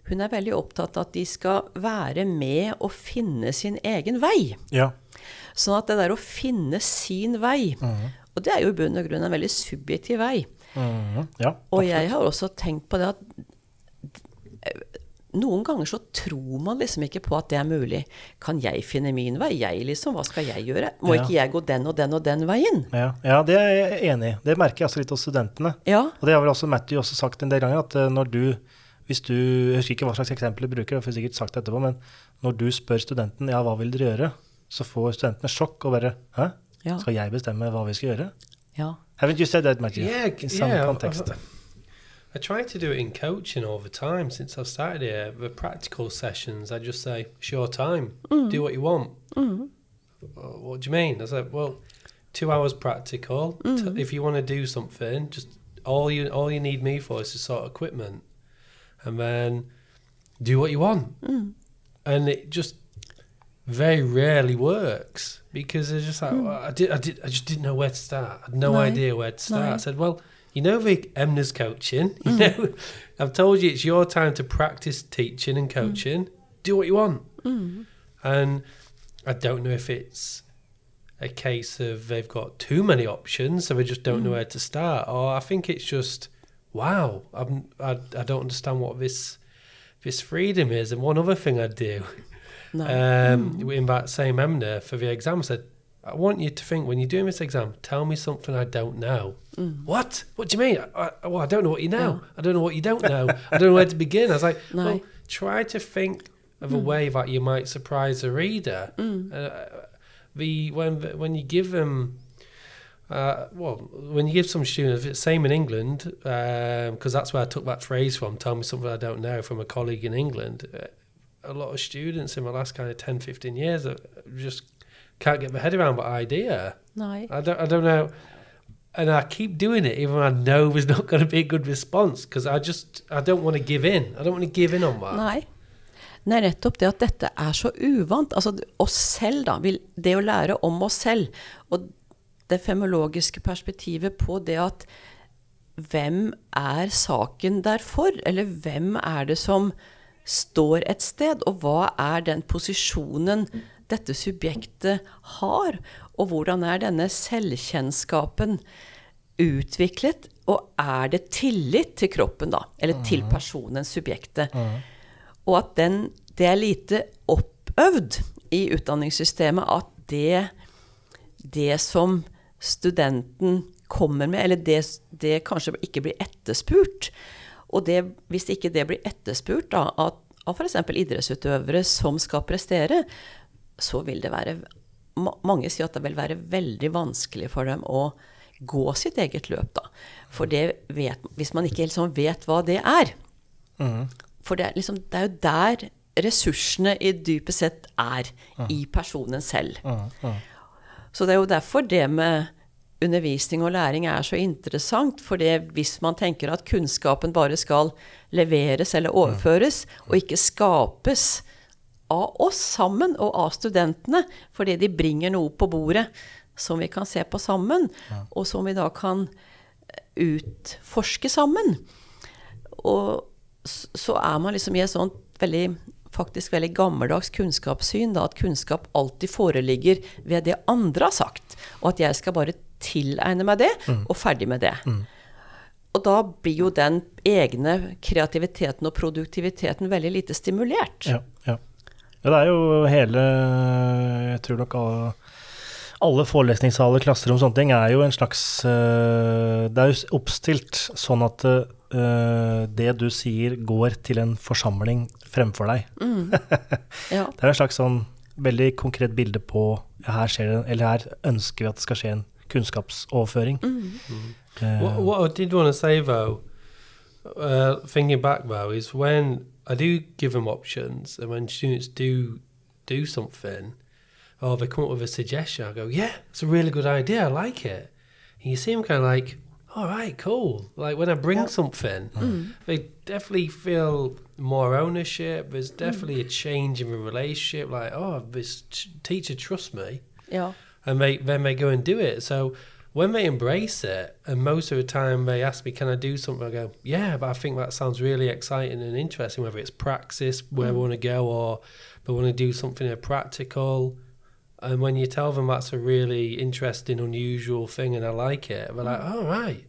hun er veldig opptatt av at de skal være med og finne sin egen vei. Ja. Sånn at det der å finne sin vei Og det er jo i bunn og grunn en veldig subjektiv vei. Mm. ja. Og jeg har også tenkt på det at noen ganger så tror man liksom ikke på at det er mulig. Kan jeg finne min vei? Jeg liksom, hva skal jeg gjøre? Må Ja. ikke jeg gå den og den og den veien? Ja, ja, det er jeg enig i. Det merker jeg også litt hos studentene. Ja. Og det har vel også Matthew også sagt en del ganger, at eh, når du hvis du, Jeg husker ikke hva slags eksempel du bruker, jeg får sikkert sagt det etterpå, men når du spør studenten ja, hva vil dere gjøre, så får studentene sjokk og bare Hæ? Ja. Skal jeg bestemme hva vi skal gjøre? ja. Haven't you said that, Matthew? Yeah, In some yeah. context. I, uh, I try to do it in coaching all the time since I've started here. The practical sessions, I just say, "It's your time. Mm. Do what you want." Mm. Uh, What do you mean? I said, "Well, two hours practical. T- mm. if you want to do something, just all you all you need me for is to sort of equipment, and then do what you want." And it just very rarely works because it's just like hmm. well, I did, I did, I just didn't know where to start. I had no No. idea where to start. No. I said, "Well, you know the Emna's coaching. You hmm. know, I've told you it's your time to practice teaching and hmm. coaching. Do what you want." And I don't know if it's a case of they've got too many options, so they just don't know where to start, or I think it's just, wow, I'm, I I don't understand what this this freedom is. And one other thing I do Nei. um, in that same Emna for the exam, I said, I want you to think when you're doing this exam, tell me something I don't know. What? What do you mean? I, I, well, I don't know what you know. I don't know what you don't know. I don't know where to begin. I was like, No. well, try to think of a way that you might surprise the reader. Uh, the when when you give them. Uh, well, when you give some students, same in England, because that's where I took that phrase from. Tell me something I don't know from a colleague in England. A lot of students in the last kind of 10, 15 years that just can't get my head around my idea. No. I don't, I don't know. And I keep doing it even though I know there's not going to be a good response because I just, I don't want to give in. I don't want to give in on that. Nei. Er nettopp det at dette er så uvant. Altså oss selv, da. Det å lære om oss selv. Og det femologiske perspektivet på det at hvem er saken der for? Eller hvem er det som står et sted? Og hva er den posisjonen dette subjektet har? Og hvordan er denne selvkjennskapen utviklet? Og er det tillit til kroppen, da? Eller til personen, subjektet? Og at den, det er lite oppøvd i utdanningssystemet at det, det som studenten kommer med, eller det, det kanskje ikke blir etterspurt. Og det, hvis ikke det blir etterspurt da, av, av f.eks. idrettsutøvere som skal prestere, så vil det være Mange sier at det vil være veldig vanskelig for dem å gå sitt eget løp, da. For det vet, hvis man ikke liksom vet hva det er, for det er, liksom, det er jo der ressursene i dypet sett er, i personen selv. Så det er jo derfor det med undervisning og læring er så interessant. For hvis man tenker at kunnskapen bare skal leveres eller overføres, og ikke skapes av oss sammen og av studentene, fordi de bringer noe på bordet som vi kan se på sammen, og som vi da kan utforske sammen. Og så er man liksom i et sånt veldig faktisk veldig gammeldags kunnskapssyn, da, at kunnskap alltid foreligger ved det andre har sagt, og at jeg skal bare tilegne meg det, og ferdig med det. Og da blir jo den egne kreativiteten og produktiviteten veldig lite stimulert. Ja, ja. ja, det er jo hele Jeg tror nok alle, alle forelesningssaler, klasserom, sånne ting er jo en slags eh, Det er jo oppstilt sånn at eh, det du sier, går til en forsamling fremfor deg. Ja. Det er en slags sånn veldig konkret bilde på her, det, eller her ønsker vi at det skal skje en kunnskapsoverføring. Eh, What, what I did want to say though, uh, thinking back though, is when I do give them options, and when students do do something, or they come up with a suggestion, I go, "Yeah, it's a really good idea. I like it." And you see them kind of like, "All right, cool." Like when I bring something, they definitely feel more ownership. There's definitely a change in the relationship. Like, oh, this t- teacher trusts me ja. And they then they go and do it. So when they embrace it, and most of the time they ask me, "Can I do something?" I go, "Yeah," but I think that sounds really exciting and interesting. Whether it's praxis where we want to go, or they want to do something practical. And when you tell them that's a really interesting, unusual thing, and I like it, they're like, "Oh right,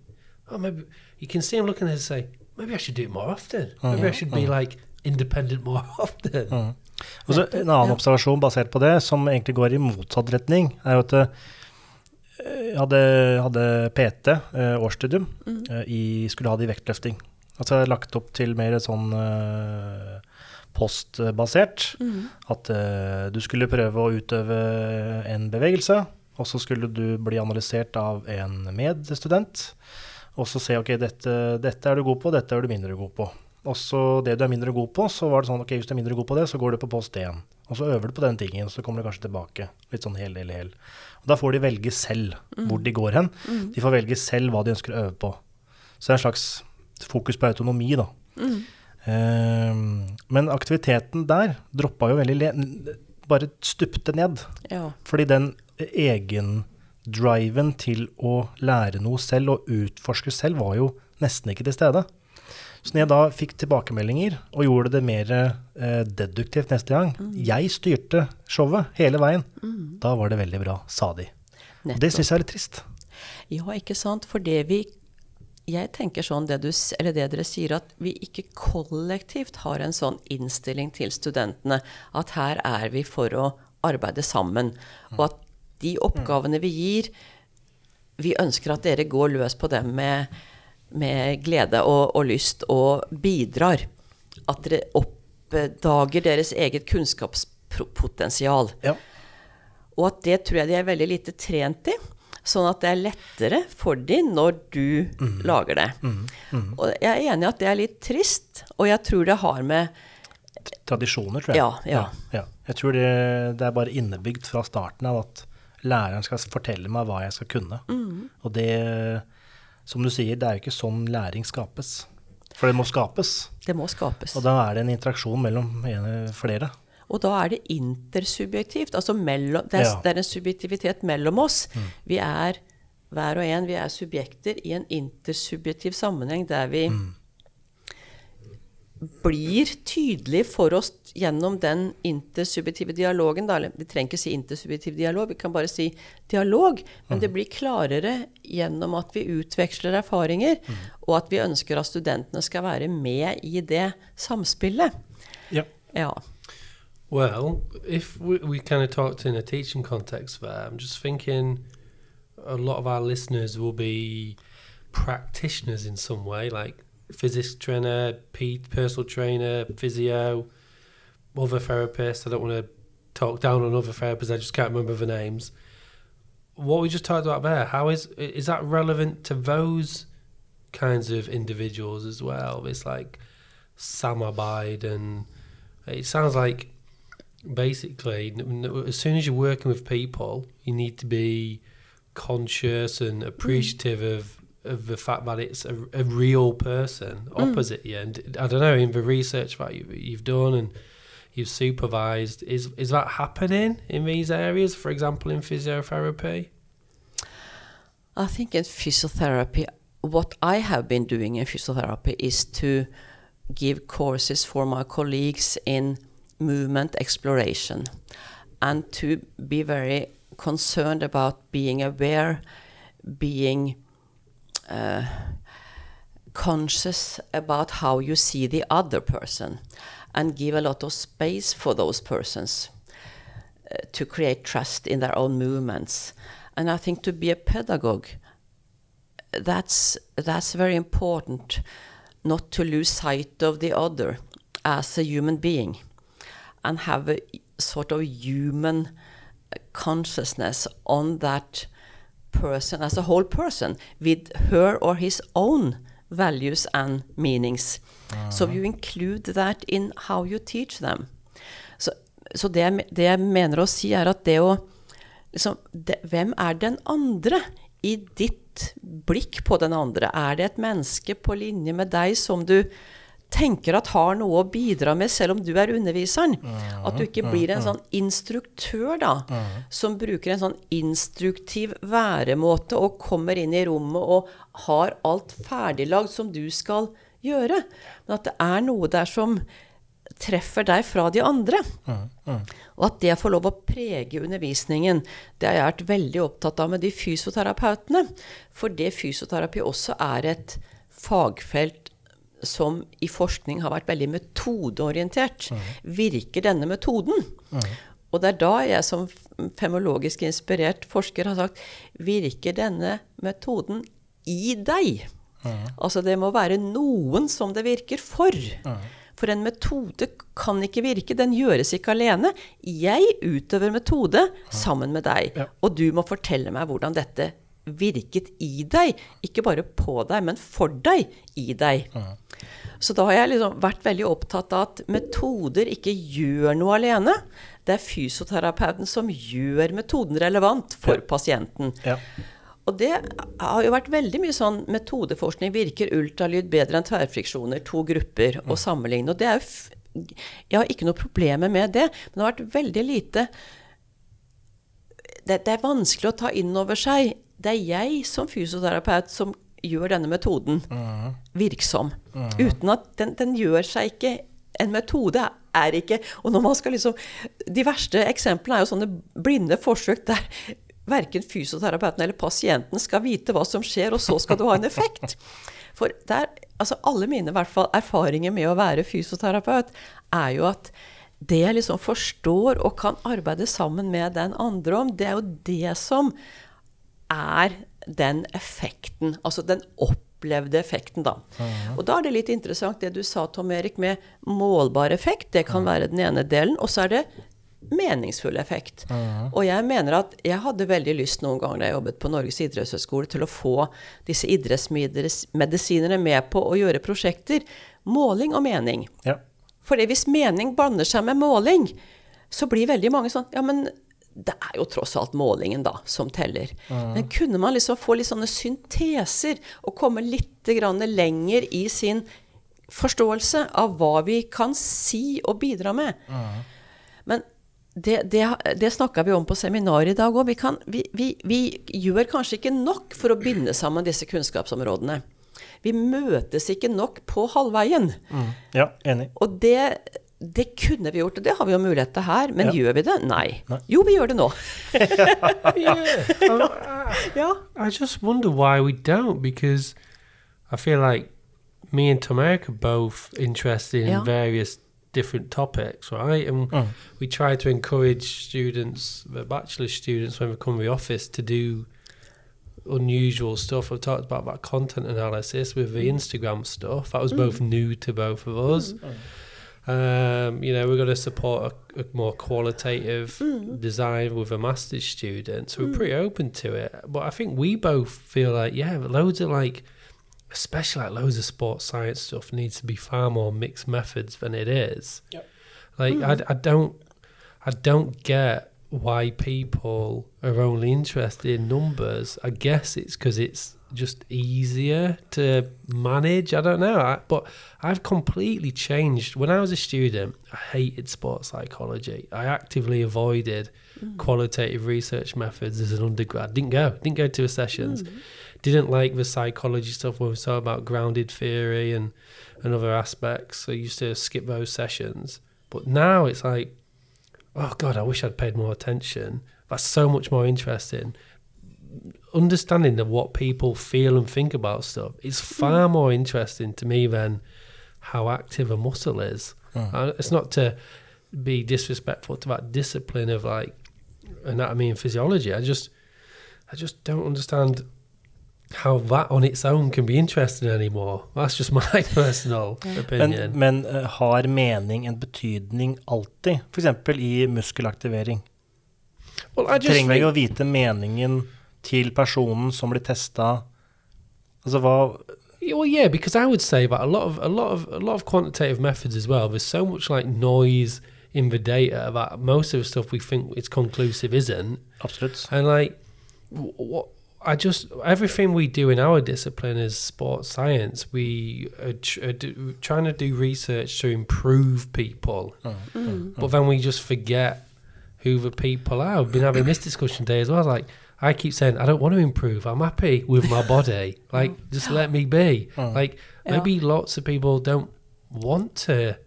oh maybe." You can see them looking at it and say, "Maybe I should do it more often. Maybe I should be like independent more often. Mm. Og så En annen observasjon basert på det, som egentlig går i motsatt retning, er jo at eh, jeg hadde, hadde PT, eh, årsstudium, Mm. eh, i, skulle ha det i vektløfting. Altså jeg lagt opp til mer sånn postbasert. Mm. At du skulle prøve å utøve en bevegelse, og så skulle du bli analysert av en medstudent. Og så se ok, dette, dette er du god på, dette er du mindre god på. Og så det du er mindre god på, så var det sånn ok, hvis du er mindre god på det, så går du på post 1. Og så øver du på den tingen, så kommer du kanskje tilbake. Litt sånn hel, hel, hel. Og da får de velge selv hvor de går hen. Mm. De får velge selv hva de ønsker å øve på. Så det er en slags fokus på autonomi, da. Mm. Ehm, men aktiviteten der droppa jo veldig Bare stupte ned. Ja. Fordi den egendriven til å lære noe selv og utforske selv var jo nesten ikke til stede. Så når jeg da fikk tilbakemeldinger og gjorde det mer eh, deduktivt neste gang Jeg styrte showet hele veien. Da var det veldig bra, sa de. Nettopp. det syns jeg er litt trist. Ja, ikke sant? For det vi Jeg tenker sånn det, du, eller det dere sier, at vi ikke kollektivt har en sånn innstilling til studentene at her er vi for å arbeide sammen. Og at de oppgavene vi gir, vi ønsker at dere går løs på dem med, med glede og, og lyst og bidrar. At dere oppdager deres eget kunnskapspotensial. Ja. Og at det tror jeg de er veldig lite trent i. Sånn at det er lettere for dem når du lager det. Og jeg er enig i at det er litt trist, og jeg tror det har med Tradisjoner, tror jeg. Ja, ja. ja. Jeg tror det, det er bare innebygd fra starten av at læreren skal fortelle meg hva jeg skal kunne. Mm. Og det, som du sier, det er jo ikke sånn læring skapes. For det må skapes. Det må skapes. Og da er det en interaksjon mellom flere. Og da er det intersubjektivt. Altså mellom, det, er, Ja. det er en subjektivitet mellom oss. Vi er hver og en vi er subjekter i en intersubjektiv sammenheng der vi blir tydelig for oss gjennom den intersubjektive dialogen. Da. Eller, Vi trenger ikke si intersubjektiv dialog, vi kan bare si dialog. Men det blir klarere gjennom at vi utveksler erfaringer, og at vi ønsker at studentene skal være med i det samspillet. Ja. Ja. Well, if we, we kind of talked in a teaching context there, I'm just thinking a lot of our listeners will be practitioners in some way, like physics trainer, personal trainer, physio, other therapists. I don't want to talk down on other therapists. I just can't remember the names. What we just talked about there, how is is that relevant to those kinds of individuals as well? It's like samabide and it sounds like basically as soon as you're working with people you need to be conscious and appreciative of of the fact that it's a, a real person hmm. opposite you. And i don't know in the research that you, you've done and you've supervised is is that happening in these areas for example in physiotherapy? I think in physiotherapy, what I have been doing in physiotherapy is to give courses for my colleagues in movement exploration and to be very concerned about being aware, being uh, conscious about how you see the other person and give a lot of space for those persons uh, to create trust in their own movements. And I think to be a pedagogue, that's that's very important, not to lose sight of the other as a human being, and have a sort of human consciousness on that person as a whole person with her or his own values and meanings. So you include that in how you teach them. Så, så det, jeg det jeg mener å si, er at det å liksom, det, Hvem er den andre i ditt blikk på den andre? Er det et menneske på linje med deg som du tenker at har noe å bidra med, selv om du er underviseren? At du ikke blir en sånn instruktør, da, som bruker en sånn instruktiv væremåte og kommer inn i rommet og har alt ferdiglagd som du skal gjøre. Men at det er noe der som treffer deg fra de andre. Og at det får lov å prege undervisningen, det har jeg vært veldig opptatt av med de fysioterapeutene. For det fysioterapi også er et fagfelt som i forskning har vært veldig metodeorientert. Virker denne metoden? Og det er da jeg som femologisk inspirert forsker har sagt Virker denne metoden i deg? Altså det må være noen som det virker for. For en metode kan ikke virke, den gjøres ikke alene. Jeg utøver metode sammen med deg, og du må fortelle meg hvordan dette virket i deg. Ikke bare på deg, men for deg i deg. Så da har jeg liksom vært veldig opptatt av at metoder ikke gjør noe alene. Det er fysioterapeuten som gjør metoden relevant for Ja. pasienten. Ja. Og det har jo vært veldig mye sånn metodeforskning. Virker ultralyd bedre enn tverrfriksjoner? To grupper å sammenligne. Og det er jo Jeg har ikke noe problemer med det, men det har vært veldig lite det, det er vanskelig å ta inn over seg. Det er jeg som fysioterapeut som gjør denne metoden virksom. Uten at den, den gjør seg ikke En metode er ikke Og når man skal liksom De verste eksemplene er jo sånne blinde forsøk der verken fysioterapeuten eller pasienten skal vite hva som skjer, og så skal du ha en effekt. For der, altså alle mine hvert fall, erfaringer med å være fysioterapeut er jo at det jeg liksom forstår og kan arbeide sammen med den andre om, det er jo det som er den effekten. Altså den opplevde effekten, da. Og da er det litt interessant det du sa, Tom Erik, med målbar effekt. Det kan være den ene delen. Og så er det meningsfull effekt. Og jeg mener at jeg hadde veldig lyst noen ganger da jeg jobbet på Norges idrettshøgskole, til å få disse idrettsmedisinerne med på å gjøre prosjekter. Måling og mening. ja. For hvis mening blander seg med måling, så blir veldig mange sånn Ja, men det er jo tross alt målingen, da, som teller. Men kunne man liksom få litt sånne synteser, og komme litt grann lenger i sin forståelse av hva vi kan si og bidra med? Men det, det, det snakka vi om på seminaret i dag òg. Vi, kan- vi, vi, vi gjør kanskje ikke nok for å binde sammen disse kunnskapsområdene. Vi møtes ikke nok på halvveien. ja, enig. Og det, det kunne vi gjort, og det har vi jo mulighet til her. Men Ja. gjør vi det? Nei. Nei. Jo, vi gjør det nå. yeah. I, I just wonder why we don't because I feel like me and Tomeric are both interested in Yeah. various different topics, right? And Mm. we try to encourage students, the bachelor students, when we come to the office, to do unusual stuff. I've talked about that content analysis with the mm. Instagram stuff. That was mm. both new to both of us. Mm. Um, you know, we're going to support a, a more qualitative hmm. design with a master's student, so we're hmm. pretty open to it. But I think we both feel like, yeah, loads of like, especially like loads of sports science stuff needs to be far more mixed methods than it is. Yep. Like, hmm. I, I don't, I don't get why people are only interested in numbers. I guess it's because it's just easier to manage. I don't know. I, but I've completely changed. When I was a student, I hated sports psychology. I actively avoided mm. qualitative research methods as an undergrad. Didn't go. Didn't go to the sessions. Mm. Didn't like the psychology stuff when we saw about grounded theory and, and other aspects. So I used to skip those sessions. But now it's like, oh God, I wish I'd paid more attention. That's so much more interesting. Understanding of what people feel and think about stuff is far more interesting to me than how active a muscle is. Uh, it's not to be disrespectful to that discipline of like anatomy and physiology. I just, I just don't understand how that on its own can be interesting anymore. That's just my personal Men, opinion. men eh, har mening en betydning alltid? F.eks. i muskelaktivering. well, I just Trenger vi ikke å vite meningen til personen som blir testa? Altså hva Well, yeah, because I would say that a lot of a lot of a lot of quantitative methods as well. There's so much like noise in the data that most of the stuff we think is conclusive isn't. Absolutt. And like, what I just everything we do in our discipline is sports science. We are, tr- are do, trying to do research to improve people, oh, oh, mm. oh. but then we just forget who the people are. We've been having this discussion today as well. Like, I keep saying I don't want to improve. I'm happy with my body. Like, just let me be. Like, Yeah. maybe lots of people don't want to.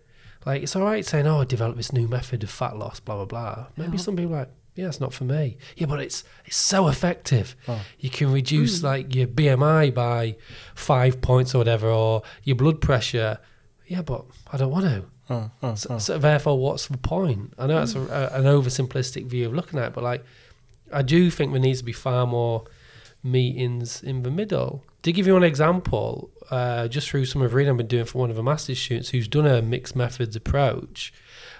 Like, it's all right saying, "Oh, I developed this new method of fat loss." Blah blah blah. Maybe Yeah. some people are like, yeah, it's not for me. Yeah, but it's it's so effective. You can reduce like your BMI by five points or whatever, or your blood pressure. Yeah, but I don't want to. Mm, mm, So, mm. so therefore, what's the point? I know it's a, a, an oversimplistic view of looking at it, but like, I do think there needs to be far more meetings in the middle. To give you an example, uh, just through some of the reading I've been doing for one of the master's students who's done a mixed methods approach,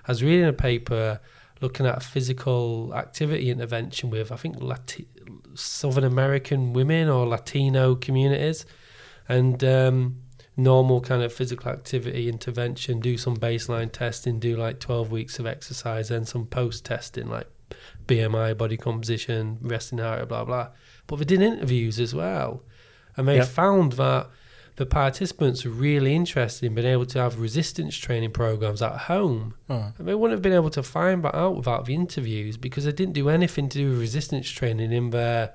I was reading a paper looking at a physical activity intervention with, I think, Lati- Southern American women or Latino communities. And um, normal kind of physical activity intervention, do some baseline testing, do like 12 weeks of exercise, and some post testing like BMI, body composition, resting heart blah, blah. But they did interviews as well. And they Yeah. found that the participants were really interested in being able to have resistance training programs at home. Mm. And they wouldn't have been able to find that out without the interviews because they didn't do anything to do with resistance training in their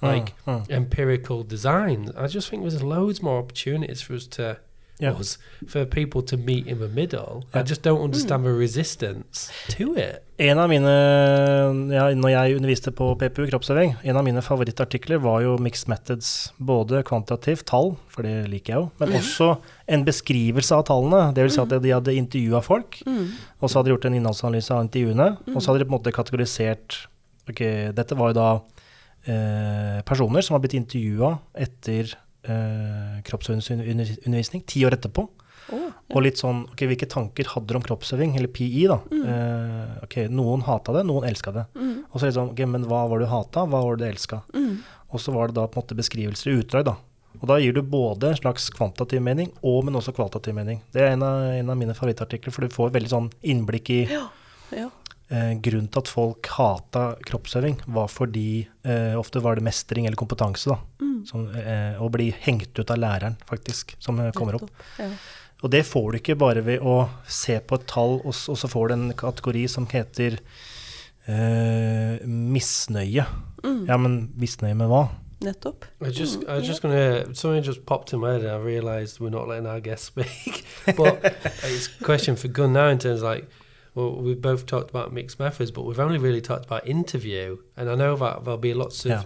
like empirical design. I just think there's loads more opportunities for us to Yeah. was for people to meet in the middle. I just don't understand the resistance to it. En av mine, ja, når jeg underviste på PPU kroppsøving, en av mine favorittartikler var jo Mixed Methods. Både kvantitativt, tall, for det liker jeg jo, men også en beskrivelse av tallene. Det vil si at de hadde intervjua folk, og så hadde de gjort en innholdsanalyse av intervjuene, og så hadde de på en måte kategorisert Ok, dette var jo da eh, personer som har blitt intervjua etter eh, kroppsøvingsundervisning ti år etterpå. Og litt sånn Ok, hvilke tanker hadde du om kroppsøving, eller PI, da? Eh, ok, noen hata det, noen elska det. Og så litt sånn Ok, men hva var det du hata, hva var det du elska? Og så var det da på en måte beskrivelser i utdrag, da. Og da gir du både en slags kvantitativ mening, og men også kvalitativ mening. Det er en av, en av mine favorittartikler, for du får veldig sånn innblikk i Ja. Eh, grunnen til at folk hata kroppsøving, var fordi eh, ofte var det mestring eller kompetanse, da. Som, eh, å bli hengt ut av læreren, faktisk, som eh, kommer opp. Ja. Og det får du ikke bare ved å se på et tall, og, og så får du en kategori som heter eh, misnøye. Ja, men misnøye med hva? Nettopp. I just, I was just gonna. Something just popped in my head, and I realised we're not letting our guests speak. but it's a question for Gun now in terms of like, well, we've both talked about mixed methods, but we've only really talked about interview, and I know that there'll be lots of Yeah.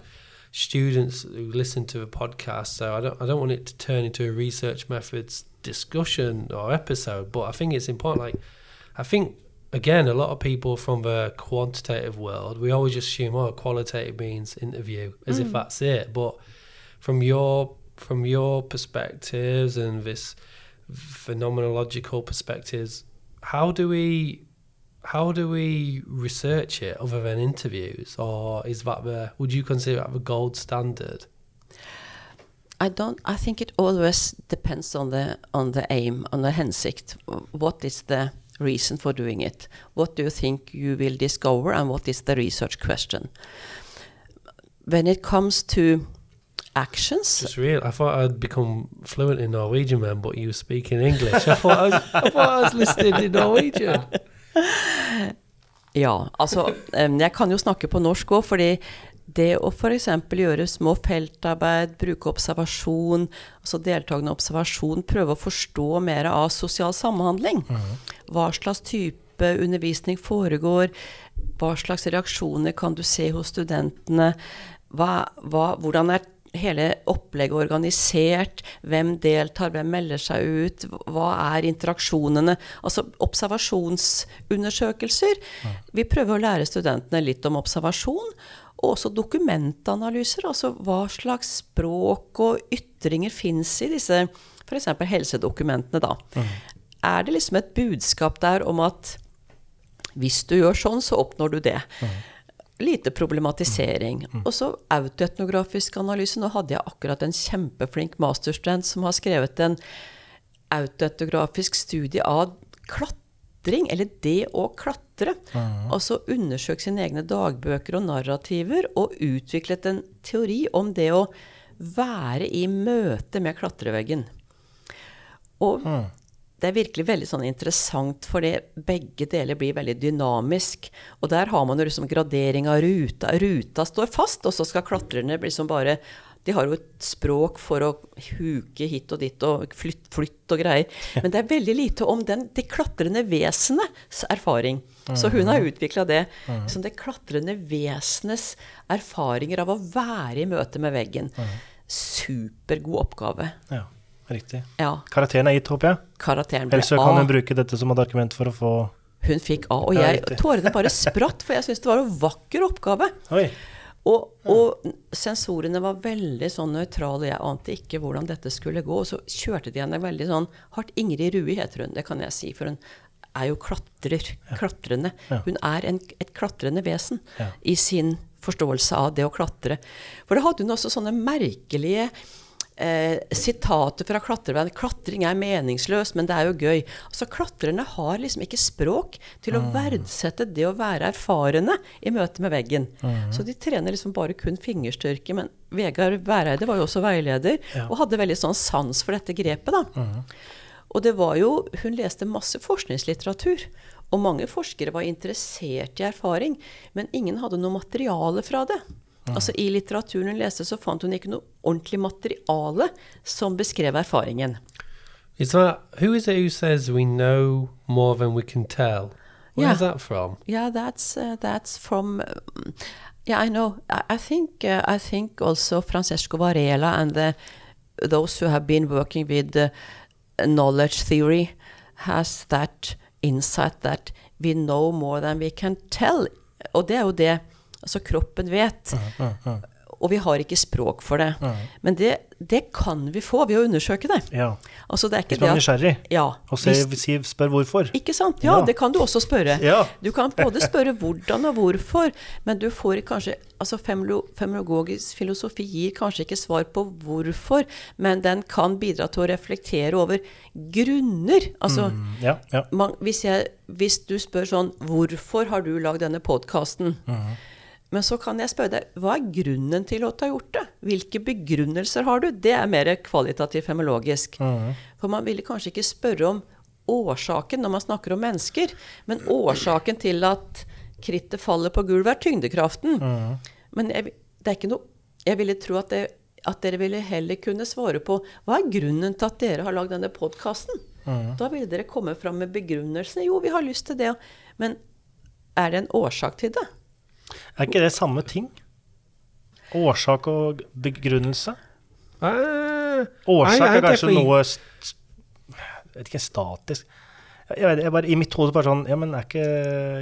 students who listen to the podcast, so I don't, I don't want it to turn into a research methods discussion or episode, but I think it's important. Like, I think again, a lot of people from the quantitative world, we always assume, oh, qualitative means interview, as if mm. that's it. But from your from your perspectives and this phenomenological perspectives, how do we how do we research it other than interviews, or is that the would you consider that the gold standard? I don't. I think it always depends on the on the aim, on the hensikt. What is the reason for doing it? What do you think you will discover, and what is the research question? When it comes to actions, Just real. I thought I'd become fluent in Norwegian, man, but you speak in English. I thought I was, I thought I was listening in Norwegian. Ja, altså Jeg kan jo snakke på norsk òg, fordi det å f.eks. gjøre små feltarbeid, bruke observasjon, altså deltakende observasjon, prøve å forstå mer av sosial samhandling. Hva slags type undervisning foregår? Hva slags reaksjoner kan du se hos studentene? Hva, hva, hvordan er hele opplegget organisert? Hvem deltar, hvem melder seg ut? Hva er interaksjonene? Altså observasjonsundersøkelser. Vi prøver å lære studentene litt om observasjon. Og også dokumentanalyser, altså hva slags språk og ytringer fins i disse f.eks. helsedokumentene, da. Er det liksom et budskap der om at hvis du gjør sånn, så oppnår du det? Lite problematisering. Og så autoetnografisk analyse. Nå hadde jeg akkurat en kjempeflink masterstudent som har skrevet en autoetnografisk studie av klatring, eller det å klatre. Altså undersøkt sine egne dagbøker og narrativer, og utviklet en teori om det å være i møte med klatreveggen. Og det er virkelig veldig sånn interessant, fordi begge deler blir veldig dynamisk. Og der har man jo liksom gradering av ruta. Ruta står fast, og så skal klatrerne liksom bare De har jo et språk for å huke hit og dit og flytt, flytt og greier. Men det er veldig lite om den, det klatrende vesenets erfaring. Så hun har utvikla det som det klatrende vesenets erfaringer av å være i møte med veggen. Supergod oppgave. Ja, riktig. Ja. Karakteren er gitt, håper jeg. Karakteren ble Ellers så kan A. hun bruke dette som et argument for å få Hun fikk A. Og jeg, ja, tårene bare spratt, for jeg syntes det var en vakker oppgave. Oi. Og, og sensorene var veldig sånn nøytrale, jeg ante ikke hvordan dette skulle gå. Og så kjørte de henne veldig sånn hardt. Ingrid Rui heter hun, det kan jeg si, for hun er jo klatrer. Klatrende. Ja. Hun er en, et klatrende vesen Ja. i sin forståelse av det å klatre. For da hadde hun også sånne merkelige eh, sitatet fra klatrevenn. 'Klatring er meningsløst, men det er jo gøy'. Altså Klatrerne har liksom ikke språk til å verdsette det å være erfarne i møte med veggen. Så de trener liksom bare kun fingerstyrke. Men Vegard Væreide var jo også veileder, Ja. og hadde veldig sånn sans for dette grepet. da. Og det var jo, hun leste masse forskningslitteratur. Og mange forskere var interessert i erfaring, men ingen hadde noe materiale fra det. Altså I litteraturen hun leste, så fant hun ikke noe ordentlig materiale som beskrev erfaringen. Is that who is it who says we know more than we can tell? Where's Yeah. that from? Yeah, that's uh, that's from. um, yeah, I know. I, I think uh, I think also Francesco Varela and the, those who have been working with uh, knowledge theory has that insight that we know more than we can tell. Og det er jo det altså kroppen vet. Og vi har ikke språk for det. Men det, det kan vi få ved å undersøke det. Ja. Altså det er ikke Hvis man er nysgjerrig, ja, og se, hvis- spør hvorfor. ikke sant? Ja, Ja. det kan du også spørre. Ja. Du kan både spørre hvordan og hvorfor, men du får kanskje Altså femologisk filosofi gir kanskje ikke svar på hvorfor, men den kan bidra til å reflektere over grunner. Altså Mm, ja, ja. man, hvis, jeg, hvis du spør sånn Hvorfor har du lagd denne podkasten? Men så kan jeg spørre deg hva er grunnen til at du har gjort det? Hvilke begrunnelser har du? Det er mer kvalitativt femologisk. For man ville kanskje ikke spørre om årsaken når man snakker om mennesker, men årsaken til at krittet faller på gulvet, er tyngdekraften. Men jeg, det er ikke noe Jeg ville tro at, det, at dere ville heller kunne svare på hva er grunnen til at dere har lagd denne podkasten? Da ville dere komme fram med begrunnelsene. Jo, vi har lyst til det. Men er det en årsak til det? Er ikke det samme ting? Årsak og begrunnelse? Ah, Årsak nei, I er kanskje definitely- noe st Jeg vet ikke, statisk jeg vet, jeg bare, I mitt hode bare sånn ja, men er ikke,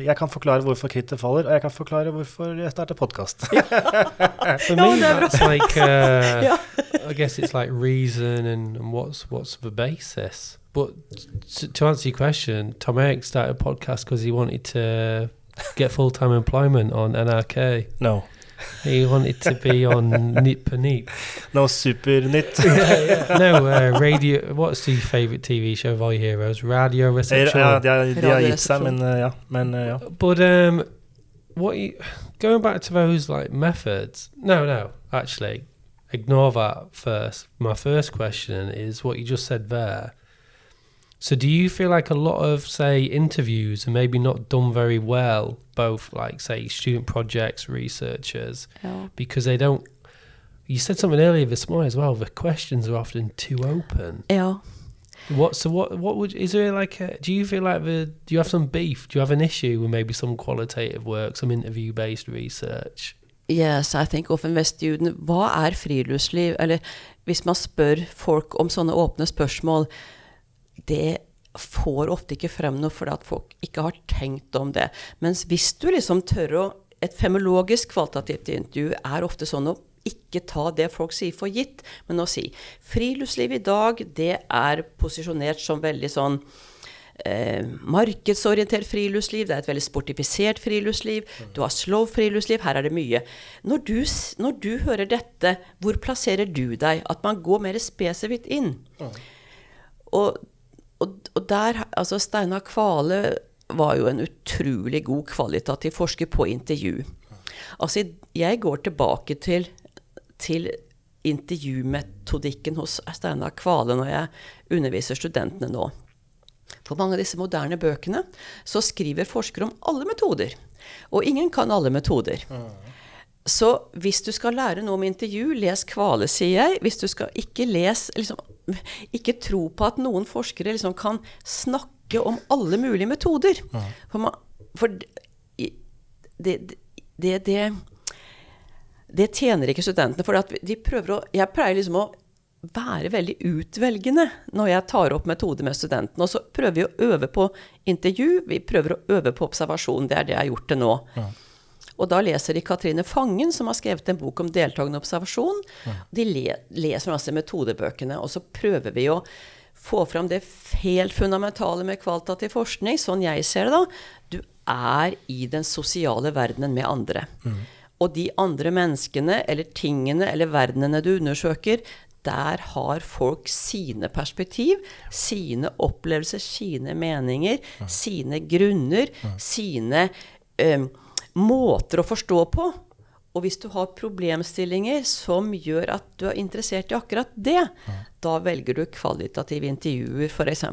Jeg kan forklare hvorfor krittet faller, og jeg kan forklare hvorfor jeg starter podkast. For me, that's like uh, Ja. I guess it's like reason and, and what's what's the basis. But to, to answer your question, Tom Eric started a podcast because he wanted to get full time employment on NRK. no. He wanted to be on Nip and Neat. No Supernytt. No, uh, radio. What's your favourite TV show of all your heroes? Radio Ja, Reception. de, har- de har gitt seg, Radioresepsjon. men uh, ja. Men uh, ja. But um, what you, going back to those like methods? No, no. Actually, ignore that first. My first question is what you just said there. So, do you feel like a lot of say interviews are maybe not done very well, both like say student projects, researchers, Ja. because they don't? You said something earlier this morning as well. The questions are often too open. ja. What so what what would is there like a, do you feel like the do you have some beef do you have an issue with maybe some qualitative work some interview based research Yes, I think often with student Hva er friluftsliv? Eller hvis man spør folk om sånne åpne spørsmål, det får ofte ikke frem noe fordi at folk ikke har tenkt om det. Mens hvis du liksom tør å Et femologisk kvalitativt intervju er ofte sånn å ikke ta det folk sier for gitt, men å si friluftsliv i dag, det er posisjonert som veldig sånn eh, markedsorientert friluftsliv, det er et veldig sportifisert friluftsliv, du har slow friluftsliv, her er det mye. Når du, når du hører dette, hvor plasserer du deg? At man går mer spesifikt inn. Og, og, og der, altså Steinar Kvale var jo en utrolig god kvalitativ forsker på intervju. Altså, jeg går tilbake til, til intervjumetodikken hos Steinar Kvale når jeg underviser studentene nå. For mange av disse moderne bøkene så skriver forskere om alle metoder. Og ingen kan alle metoder. Så hvis du skal lære noe om intervju, les Kvale, sier jeg. Hvis du skal ikke les liksom, Ikke tro på at noen forskere liksom kan snakke om alle mulige metoder. For, man, for det, det, det, det, tjener ikke studentene. For de prøver å Jeg pleier liksom å være veldig utvelgende når jeg tar opp metoder med studentene. Og så prøver vi å øve på intervju, vi prøver å øve på observasjon. Det er det jeg har gjort til nå. Ja. Og da leser de Katrine Fangen, som har skrevet en bok om deltakende observasjon. De le leser masse metodebøkene, og så prøver vi å få fram det helt fundamentale med kvalitativ forskning, sånn jeg ser det da. Du er i den sosiale verdenen med andre. Mm. Og de andre menneskene eller tingene eller verdenene du undersøker, der har folk sine perspektiv, sine opplevelser, sine meninger, mm. sine grunner, mm. sine um, måter å forstå på. Og hvis du har problemstillinger som gjør at du er interessert i akkurat det, ja. da velger du kvalitative intervjuer, f.eks.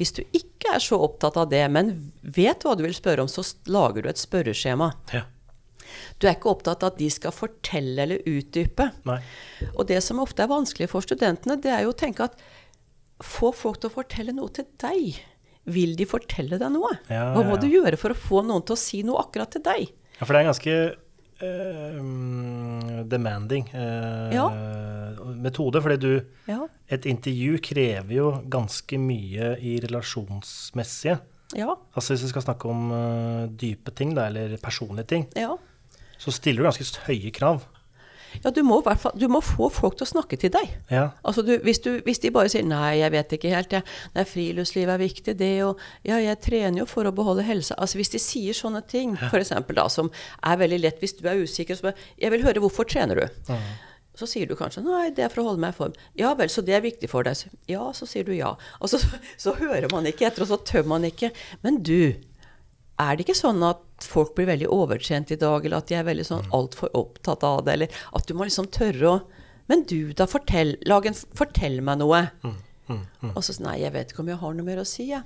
Hvis du ikke er så opptatt av det, men vet hva du vil spørre om, så lager du et spørreskjema. Ja. Du er ikke opptatt av at de skal fortelle eller utdype. Nei. Og det som ofte er vanskelig for studentene, det er jo å tenke at få folk til å fortelle noe til deg vil de fortelle deg noe? Ja, Hva må ja, ja. du gjøre for å få noen til å si noe akkurat til deg? Ja, for det er ganske uh, demanding uh, metode. Fordi du Et intervju krever jo ganske mye i relasjonsmessige. Altså hvis vi skal snakke om uh, dype ting, da, eller personlige ting, så stiller du ganske høye krav. Ja, du må, fall, du må, få folk til å snakke til deg. Ja. Altså du, hvis, du, hvis, de bare sier 'nei, jeg vet ikke helt', jeg, 'nei, friluftsliv er viktig', det og 'ja, jeg trener jo for å beholde helsa'. Altså Hvis de sier sånne ting, ja. f.eks. da, som er veldig lett hvis du er usikker, så bare 'jeg vil høre hvorfor trener du'? Mm. Så sier du kanskje 'nei, det er for å holde meg i form'. 'Ja vel, så det er viktig for deg'. Ja, så sier du ja. Og så, så, så hører man ikke etter, og så tør man ikke. Men du, er det ikke sånn at folk blir veldig overtrent i dag, eller at de er veldig sånn mm. altfor opptatt av det, eller at du må liksom tørre å Men du, da, fortell, lag en, fortell meg noe. Mm, mm, mm. Og så Nei, jeg vet ikke om jeg har noe mer å si, jeg.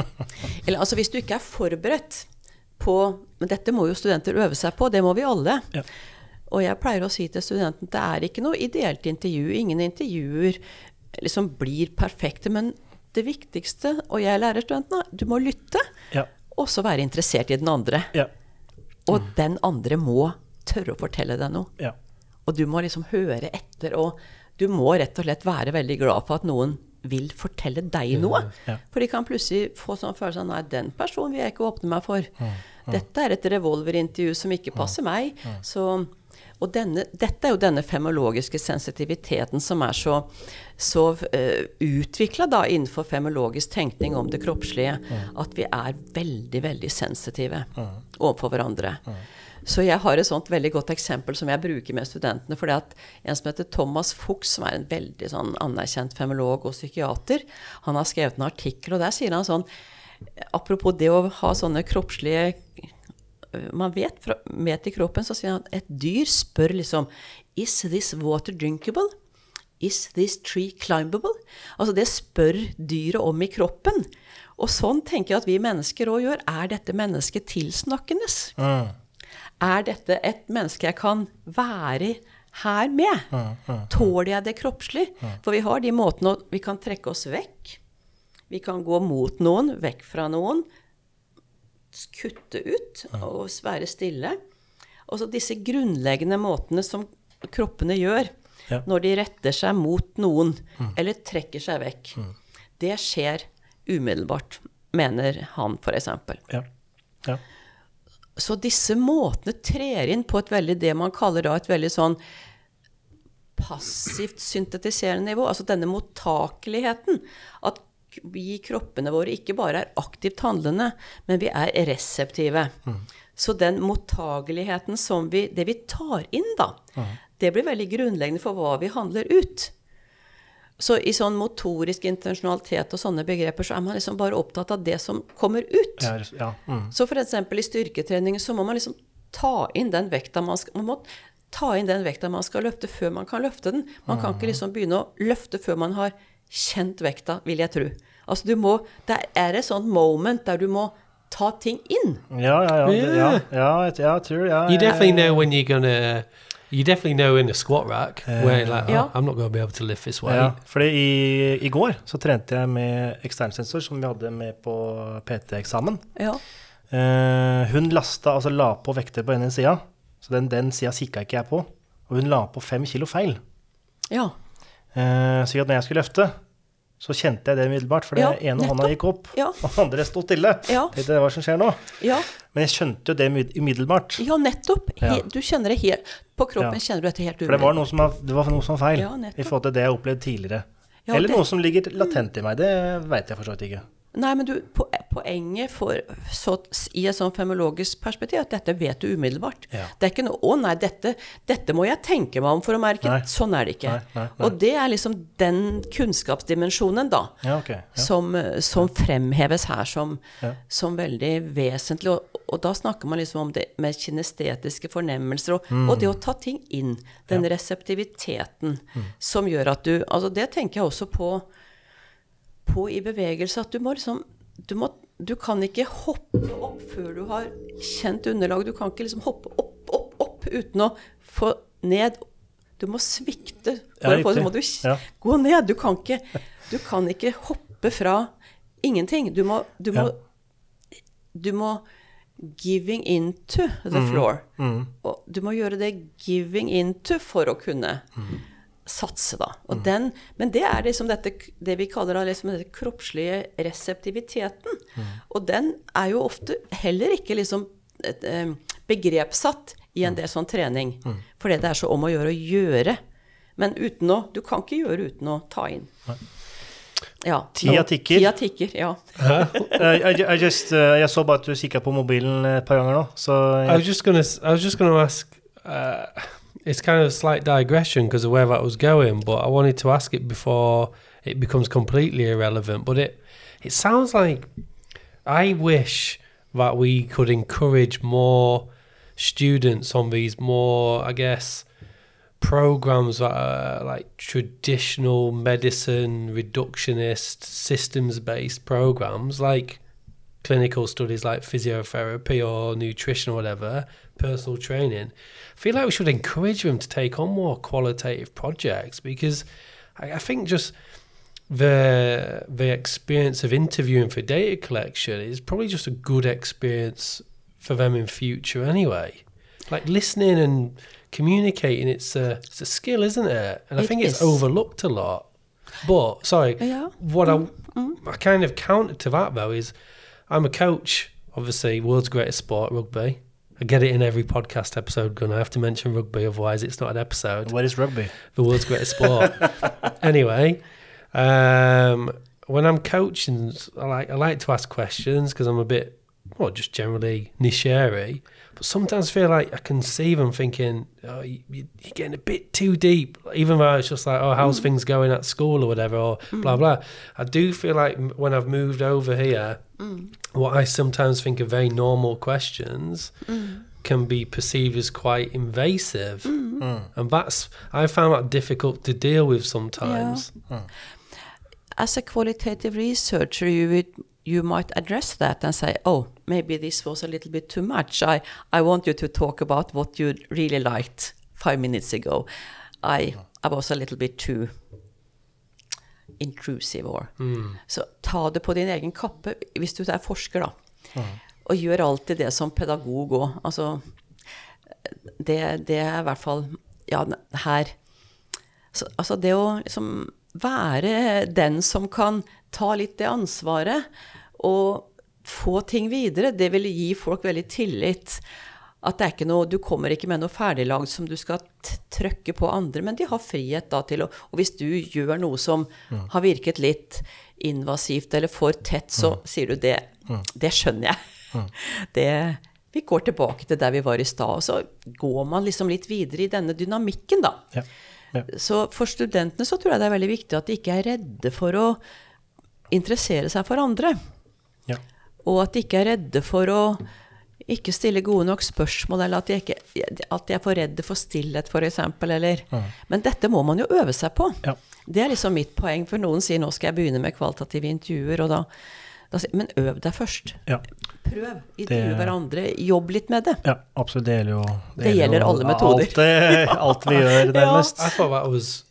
eller altså, hvis du ikke er forberedt på Men dette må jo studenter øve seg på, det må vi alle. Ja. Og jeg pleier å si til studenten det er ikke noe ideelt intervju. Ingen intervjuer liksom blir perfekte. Men det viktigste, og jeg lærer studentene, du må lytte. Ja også være interessert i den andre. Ja. Og mm. den andre må tørre å fortelle deg noe. Ja. Og du må liksom høre etter. Og du må rett og slett være veldig glad for at noen vil fortelle deg noe. Ja. For de kan plutselig få sånn følelse av Nei, den personen vil jeg ikke åpne meg for. Dette er et revolverintervju som ikke passer meg. Så og denne, dette er jo denne femologiske sensitiviteten som er så, så uh, utvikla innenfor femologisk tenkning om det kroppslige, mm. at vi er veldig, veldig sensitive mm. overfor hverandre. Mm. Så jeg har et sånt veldig godt eksempel som jeg bruker med studentene. at En som heter Thomas Fuchs, som er en veldig sånn anerkjent femolog og psykiater, han har skrevet en artikkel, og der sier han sånn Apropos det å ha sånne kroppslige man vet, fra, med i kroppen, så sier han at et dyr spør liksom Is this water drinkable? Is this tree climbable? Altså det spør dyret om i kroppen. Og sånn tenker jeg at vi mennesker òg gjør. Er dette mennesket tilsnakkende? Mm. Er dette et menneske jeg kan være her med? Mm, mm, Tåler jeg det kroppslig? For vi har de måtene vi kan trekke oss vekk. Vi kan gå mot noen, vekk fra noen kutte ut og være stille. Og så disse grunnleggende måtene som kroppene gjør ja. når de retter seg mot noen mm. eller trekker seg vekk. Mm. Det skjer umiddelbart, mener han f.eks. Ja. ja. Så disse måtene trer inn på et veldig det man kaller da et veldig sånn passivt syntetiserende nivå. Altså denne mottakeligheten. At vi kroppene våre ikke bare er aktivt handlende, men vi er reseptive. Mm. Så den mottageligheten som vi Det vi tar inn, da, mm. det blir veldig grunnleggende for hva vi handler ut. Så i sånn motorisk intensjonalitet og sånne begreper, så er man liksom bare opptatt av det som kommer ut. Ja, ja. Mm. Så f.eks. i styrketrening så må man liksom ta inn den vekta man skal man må ta inn den vekta man skal løfte, før man kan løfte den. Man kan ikke mm. liksom begynne å løfte før man har kjent vekta, vil jeg tro. Altså du må, Det er et sånt moment der du må ta ting inn. Ja, ja, ja. det- ja, Yeah. ja, jeg- ja, jeg tror ja, You definitely know when you're gonna. You definitely know in a squat rack where like, oh, Yeah. I'm not going to be able to lift this way. Ja, fordi i, i går så trente jeg med eksternsensor som vi hadde med på PT-eksamen. Ja. Uh, hun lasta, altså la på vekter på ene sida, så den, den sida kikka ikke jeg på. Og hun la på fem kilo feil. ja. Eh, så når jeg skulle løfte, så kjente jeg det umiddelbart, for det den ene hånda gikk opp, Ja. og den andre sto stille. Ja. Tenkte, hva som skjer nå? Ja, Men jeg skjønte jo det umid- umiddelbart. ja nettopp. He, Du kjenner det helt På kroppen Ja. kjenner du dette helt For det var noe som var, det var noe som var feil Ja, i forhold til det jeg opplevde tidligere. Ja, Eller det- noe som ligger latent i meg. Det veit jeg for så vidt ikke. Nei, men du, poenget for, så, i et sånn femologisk perspektiv er at dette vet du umiddelbart. Ja. Det er ikke noe 'Å nei, dette, dette må jeg tenke meg om for å merke'. Nei. Sånn er det ikke. Nei, nei. Og det er liksom den kunnskapsdimensjonen, da, Ja, okay. Ja. som, som fremheves her som, som veldig vesentlig. Og, og da snakker man liksom om det med kinestetiske fornemmelser, og, Mm. og det å ta ting inn. Den reseptiviteten Mm. som gjør at du Altså, det tenker jeg også på på i bevegelse at du må liksom du, må, du kan ikke hoppe opp før du har kjent underlag. Du kan ikke liksom hoppe opp, opp, opp uten å få ned. Du må svikte. Ja, For å få så må du Ja. gå ned. Du kan, ikke, du kan ikke hoppe fra ingenting. Du må, du må, du må giving into the floor. Og du må gjøre det giving into for å kunne satse, da. Og den, men det er liksom dette, det vi kaller liksom den kroppslige reseptiviteten. Og den er jo ofte heller ikke liksom et, begrepssatt i en del sånn trening. Fordi det er så om å gjøre å gjøre. Men uten å Du kan ikke gjøre uten å ta inn. Ja. Tida tikker. Tida tikker, ja. I, I just, eh, jeg så bare at du kikka på mobilen et par ganger nå, så I was just gonna. I was just gonna ask. Uh, it's kind of a slight digression because of where that was going, but I wanted to ask it before it becomes completely irrelevant. But it it sounds like I wish that we could encourage more students on these more, I guess, programs that are like traditional medicine, reductionist, systems based programs, like clinical studies like physiotherapy or nutrition or whatever, personal training. I feel like we should encourage them to take on more qualitative projects because I, I think just the the experience of interviewing for data collection is probably just a good experience for them in future anyway. Like listening and communicating, it's a it's a skill, isn't it? And I It think it's overlooked a lot. But sorry, Yeah. what I mm-hmm. Mm-hmm. I kind of counter to that though is I'm a coach, obviously, world's greatest sport, rugby. I get it in every podcast episode, Gunnar. I have to mention rugby, otherwise it's not an episode. What is rugby? The world's greatest sport. anyway, um, when I'm coaching, I like I like to ask questions because I'm a bit, well, just generally niche But sometimes I feel like I can see them thinking, oh, you, you're getting a bit too deep. Even though it's just like, oh, how's things going at school or whatever, or blah, blah. I do feel like when I've moved over here, Mm. what I sometimes think are very normal questions mm. can be perceived as quite invasive. Mm. And that's, I found that difficult to deal with sometimes. as a qualitative researcher, you would, you might address that and say, "Oh, maybe this was a little bit too much. I I want you to talk about what you really liked five minutes ago. I I was a little bit too intrusive, or Så ta det på din egen kappe hvis du er forsker, da. Og gjør alltid det som pedagog òg. Altså, det, det er i hvert fall Ja, her så, altså det å liksom være den som kan ta litt det ansvaret og få ting videre, det vil gi folk veldig tillit. At det er ikke noe, Du kommer ikke med noe ferdiglagd som du skal trøkke på andre, men de har frihet da til å Og hvis du gjør noe som har virket litt invasivt eller for tett, så sier du det. Det skjønner jeg. Det, vi går tilbake til der vi var i stad, og så går man liksom litt videre i denne dynamikken, da. Ja. ja. Så for studentene så tror jeg det er veldig viktig at de ikke er redde for å interessere seg for andre. ja. Og at de ikke er redde for å ikke stille gode nok spørsmål, eller at de, ikke, at de er for redde for stillhet, f.eks. Mm. Men dette må man jo øve seg på. Ja. Det er liksom mitt poeng, for noen sier nå skal jeg begynne med kvalitative intervjuer, og da, da sier men øv deg først. ja. prøv. Intervju hverandre. Jobb litt med det. Ja, absolutt. Det gjelder jo Det gjelder jo alle metoder. Alt, det, alt vi gjør, nærmest. ja. thought that was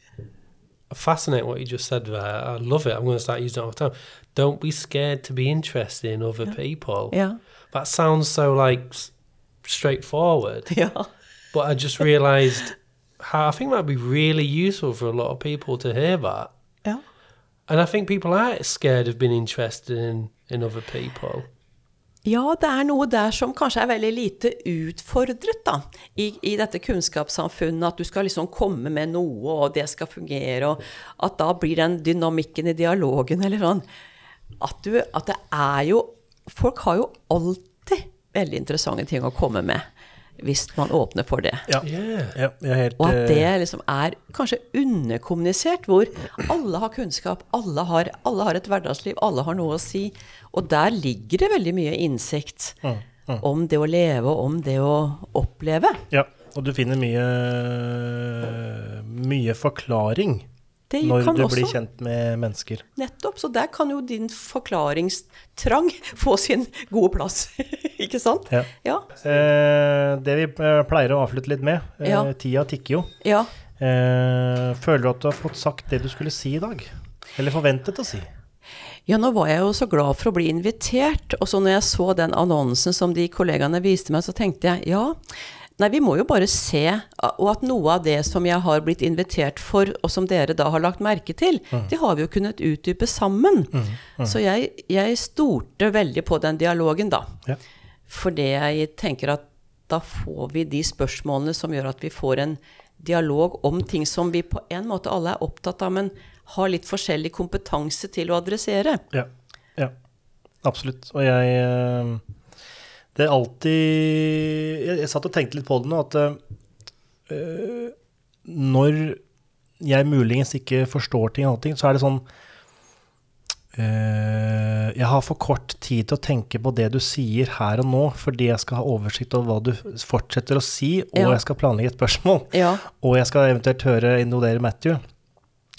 fascinating what you just said there. I love it. I'm going to start using it all the time. Don't be scared to be interested in other people. Ja. That sounds so like straightforward, ja. but I just realized how I think that'd be really useful for a lot of people to hear that. Yeah. And I think people are scared of being interested in, in other people. Ja, det er noe der som kanskje er veldig lite utfordret, da. I, I dette kunnskapssamfunnet, at du skal liksom komme med noe, og det skal fungere, og at da blir den dynamikken i dialogen, eller sånn. At, du, at det er jo Folk har jo alltid veldig interessante ting å komme med, hvis man åpner for det. Ja. Yeah. Ja, er helt Og at eh, det liksom er kanskje underkommunisert, hvor alle har kunnskap, alle har, alle har et hverdagsliv, alle har noe å si. Og der ligger det veldig mye innsikt om det å leve, og om det å oppleve. Ja, og du finner mye, mye forklaring Det når du også blir kjent med mennesker. Nettopp. Så der kan jo din forklaringstrang få sin gode plass. Ikke sant? Ja. Ja. Eh, det vi eh, pleier å avslutte litt med, eh, Ja. tida tikker jo. ja. Eh, føler du at du har fått sagt det du skulle si i dag? Eller forventet å si? Ja, nå var jeg jo så glad for å bli invitert, og så når jeg så den annonsen som de kollegaene viste meg, så tenkte jeg ja, nei, vi må jo bare se, og at noe av det som jeg har blitt invitert for, og som dere da har lagt merke til, det har vi jo kunnet utdype sammen. Så jeg, jeg stolte veldig på den dialogen, da. Ja. Fordi jeg tenker at da får vi de spørsmålene som gjør at vi får en dialog om ting som vi på en måte alle er opptatt av, men har litt forskjellig kompetanse til å adressere. Ja, ja. absolutt. Og jeg eh, Det er alltid Jeg, jeg satt og tenkte litt på det nå, at eh, når jeg muligens ikke forstår ting, og ting, så er det sånn eh, Jeg har for kort tid til å tenke på det du sier her og nå, fordi jeg skal ha oversikt over hva du fortsetter å si, og Ja. jeg skal planlegge et spørsmål. Ja, Og jeg skal eventuelt høre involvere Matthew.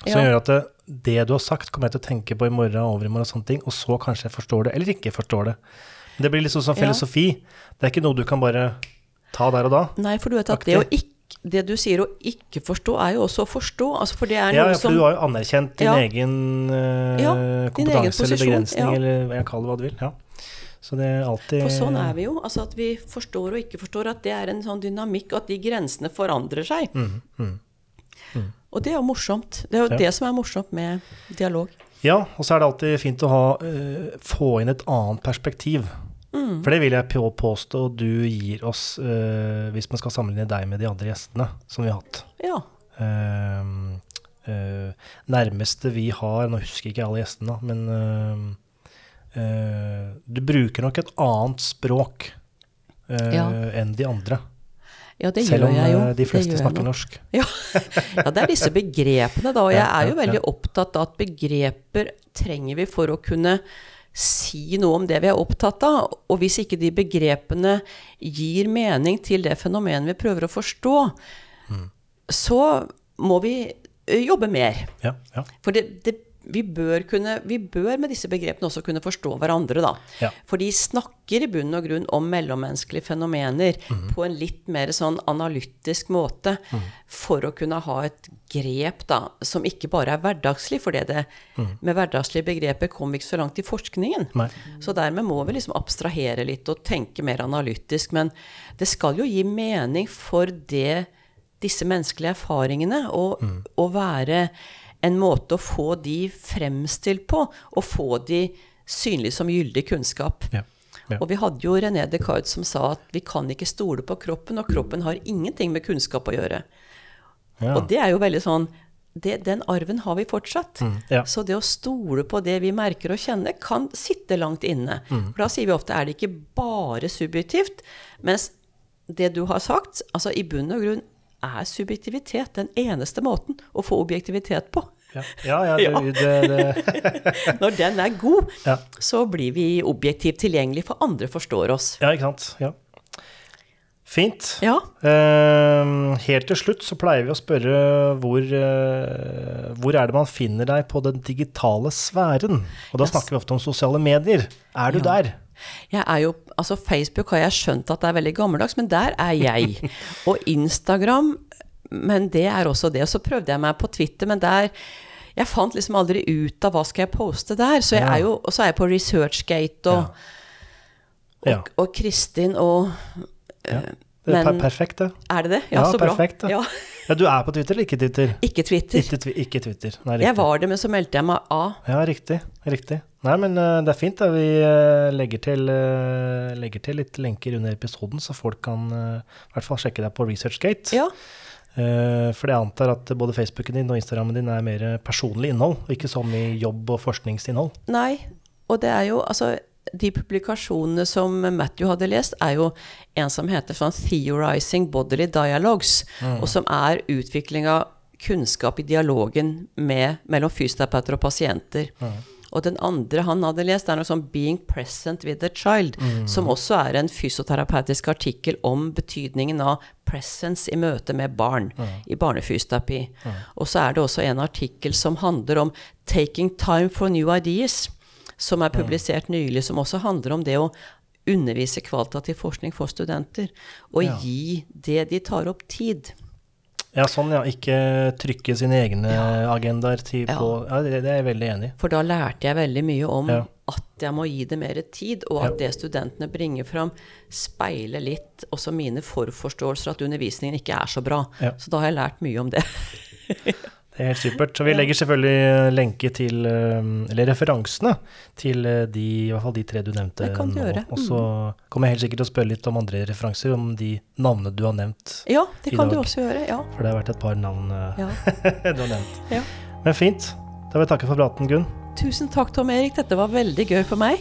Som Ja. gjør at det, det du har sagt, kommer jeg til å tenke på i morgen og overmorgen og sånne ting, og så kanskje jeg forstår det, eller ikke forstår det. Det blir liksom som Ja. filosofi. Det er ikke noe du kan bare ta der og da. Nei, for du vet at det å ikke det du sier å ikke forstå, er jo også å forstå. Altså, for er Ja, ja, for du har jo anerkjent din Ja. egen uh, Ja, din egen kompetanse eller begrensning, ja. eller jeg kaller det hva du vil. Ja. Så det er alltid For sånn er vi jo. Altså at vi forstår og ikke forstår. At det er en sånn dynamikk, og at de grensene forandrer seg. Og det er jo morsomt. Det er jo Ja. det som er morsomt med dialog. Ja, og så er det alltid fint å ha, uh, få inn et annet perspektiv. Mm. For det vil jeg påstå du gir oss, uh, hvis man skal sammenligne deg med de andre gjestene som vi har hatt. Ja. Uh, uh, nærmeste vi har, nå husker jeg ikke alle gjestene, men du bruker nok et annet språk Ja. enn de andre. ja, det Selv gjør jeg jo. Selv om de fleste snakker norsk. Ja. ja, det er disse begrepene, da. Og jeg er jo veldig opptatt av at begreper trenger vi for å kunne si noe om det vi er opptatt av. Og hvis ikke de begrepene gir mening til det fenomenet vi prøver å forstå, Mm. så må vi jobbe mer. Ja, ja. For det, det, vi, bør kunne, vi bør med disse begrepene også kunne forstå hverandre, da. Ja. For de snakker i bunn og grunn om mellommenneskelige fenomener mm. på en litt mer sånn analytisk måte, for å kunne ha et grep da, som ikke bare er hverdagslig, for det det, Mhm. med hverdagslige begreper kom vi ikke så langt i forskningen. Nei. Så dermed må vi liksom abstrahere litt og tenke mer analytisk. Men det skal jo gi mening for det, disse menneskelige erfaringene, og, og være en måte å få de fremstilt på, og få de synlig som gyldig kunnskap. Ja. Ja. Og vi hadde jo René Descartes som sa at vi kan ikke stole på kroppen, og kroppen har ingenting med kunnskap å gjøre. Ja. Og det er jo veldig sånn det, Den arven har vi fortsatt. Mm, ja. Så det å stole på det vi merker og kjenner, kan sitte langt inne. Mm. For da sier vi ofte er det ikke bare subjektivt, mens det du har sagt, altså i bunn og grunn er subjektivitet den eneste måten å få objektivitet på. Ja, ja, ja, det, det, det, Når den er god, ja. så blir vi objektivt tilgjengelig, for andre forstår oss. ja, ikke sant. Ja. Fint. Ja, Uh, helt til slutt så pleier vi å spørre hvor, uh, hvor er det man finner deg på den digitale sfæren? Og da Yes. snakker vi ofte om sosiale medier. Er du Ja. der? Jeg er jo, altså Facebook har jeg skjønt at det er veldig gammeldags, men der er jeg. Og Instagram, men det er også det. Og så prøvde jeg meg på Twitter, men der Jeg fant liksom aldri ut av hva skal jeg poste der. Så jeg Ja. er jo, og så er jeg på ResearchGate og, Ja. og, og Kristin og Ja. eh, Det er per perfekt, det. er det det? Ja, så bra. perfekt, bra. Ja. Ja, du er på Twitter eller ikke Twitter? Ikke Twitter. Ikke, twi ikke Twitter. Nei. Jeg var det, men så meldte jeg meg av. Ja, riktig. Riktig. Nei, men eh, det er fint. da. Vi eh, legger, til, legger til litt lenker under episoden, så folk kan i hvert fall sjekke deg på ResearchGate. Ja. For jeg antar at både Facebooken din og Instagrammen din er mer personlig innhold, og ikke så mye jobb- og forskningsinnhold. Nei, og det er jo altså De publikasjonene som Matthew hadde lest, er jo en som heter sånn 'Theorizing Bodily Dialogues', og som er utvikling av kunnskap i dialogen med, mellom fysioterapeuter og pasienter. Og den andre han hadde lest, er noe sånn 'Being Present with a Child', som også er en fysioterapeutisk artikkel om betydningen av presence i møte med barn i barnefysioterapi. Og så er det også en artikkel som handler om 'Taking time for new ideas', som er publisert nylig, som også handler om det å undervise kvalitativ forskning for studenter. Og Ja. gi det de tar opp, tid. Ja, sånn, ja. Ikke trykke sine egne agendaer til på Ja, det, det er jeg veldig enig i. For da lærte jeg veldig mye om Ja. at jeg må gi det mer tid, og at Ja. det studentene bringer fram, speiler litt også mine forforståelser, at undervisningen ikke er så bra. Ja. Så da har jeg lært mye om det. Det er helt supert. Så vi legger selvfølgelig lenke til eh, Eller referansene til eh, de, i hvert fall de tre du nevnte Det kan du nå. gjøre. Mm. Og så kommer jeg helt sikkert til å spørre litt om andre referanser, om de navnene du har nevnt. Ja, det kan kan du også gjøre. Ja. For det har vært et par navn eh, ja. du har nevnt. Ja. Men fint. Da vil jeg takke for praten, Gunn. Tusen takk, Tom Erik. Dette var veldig gøy for meg.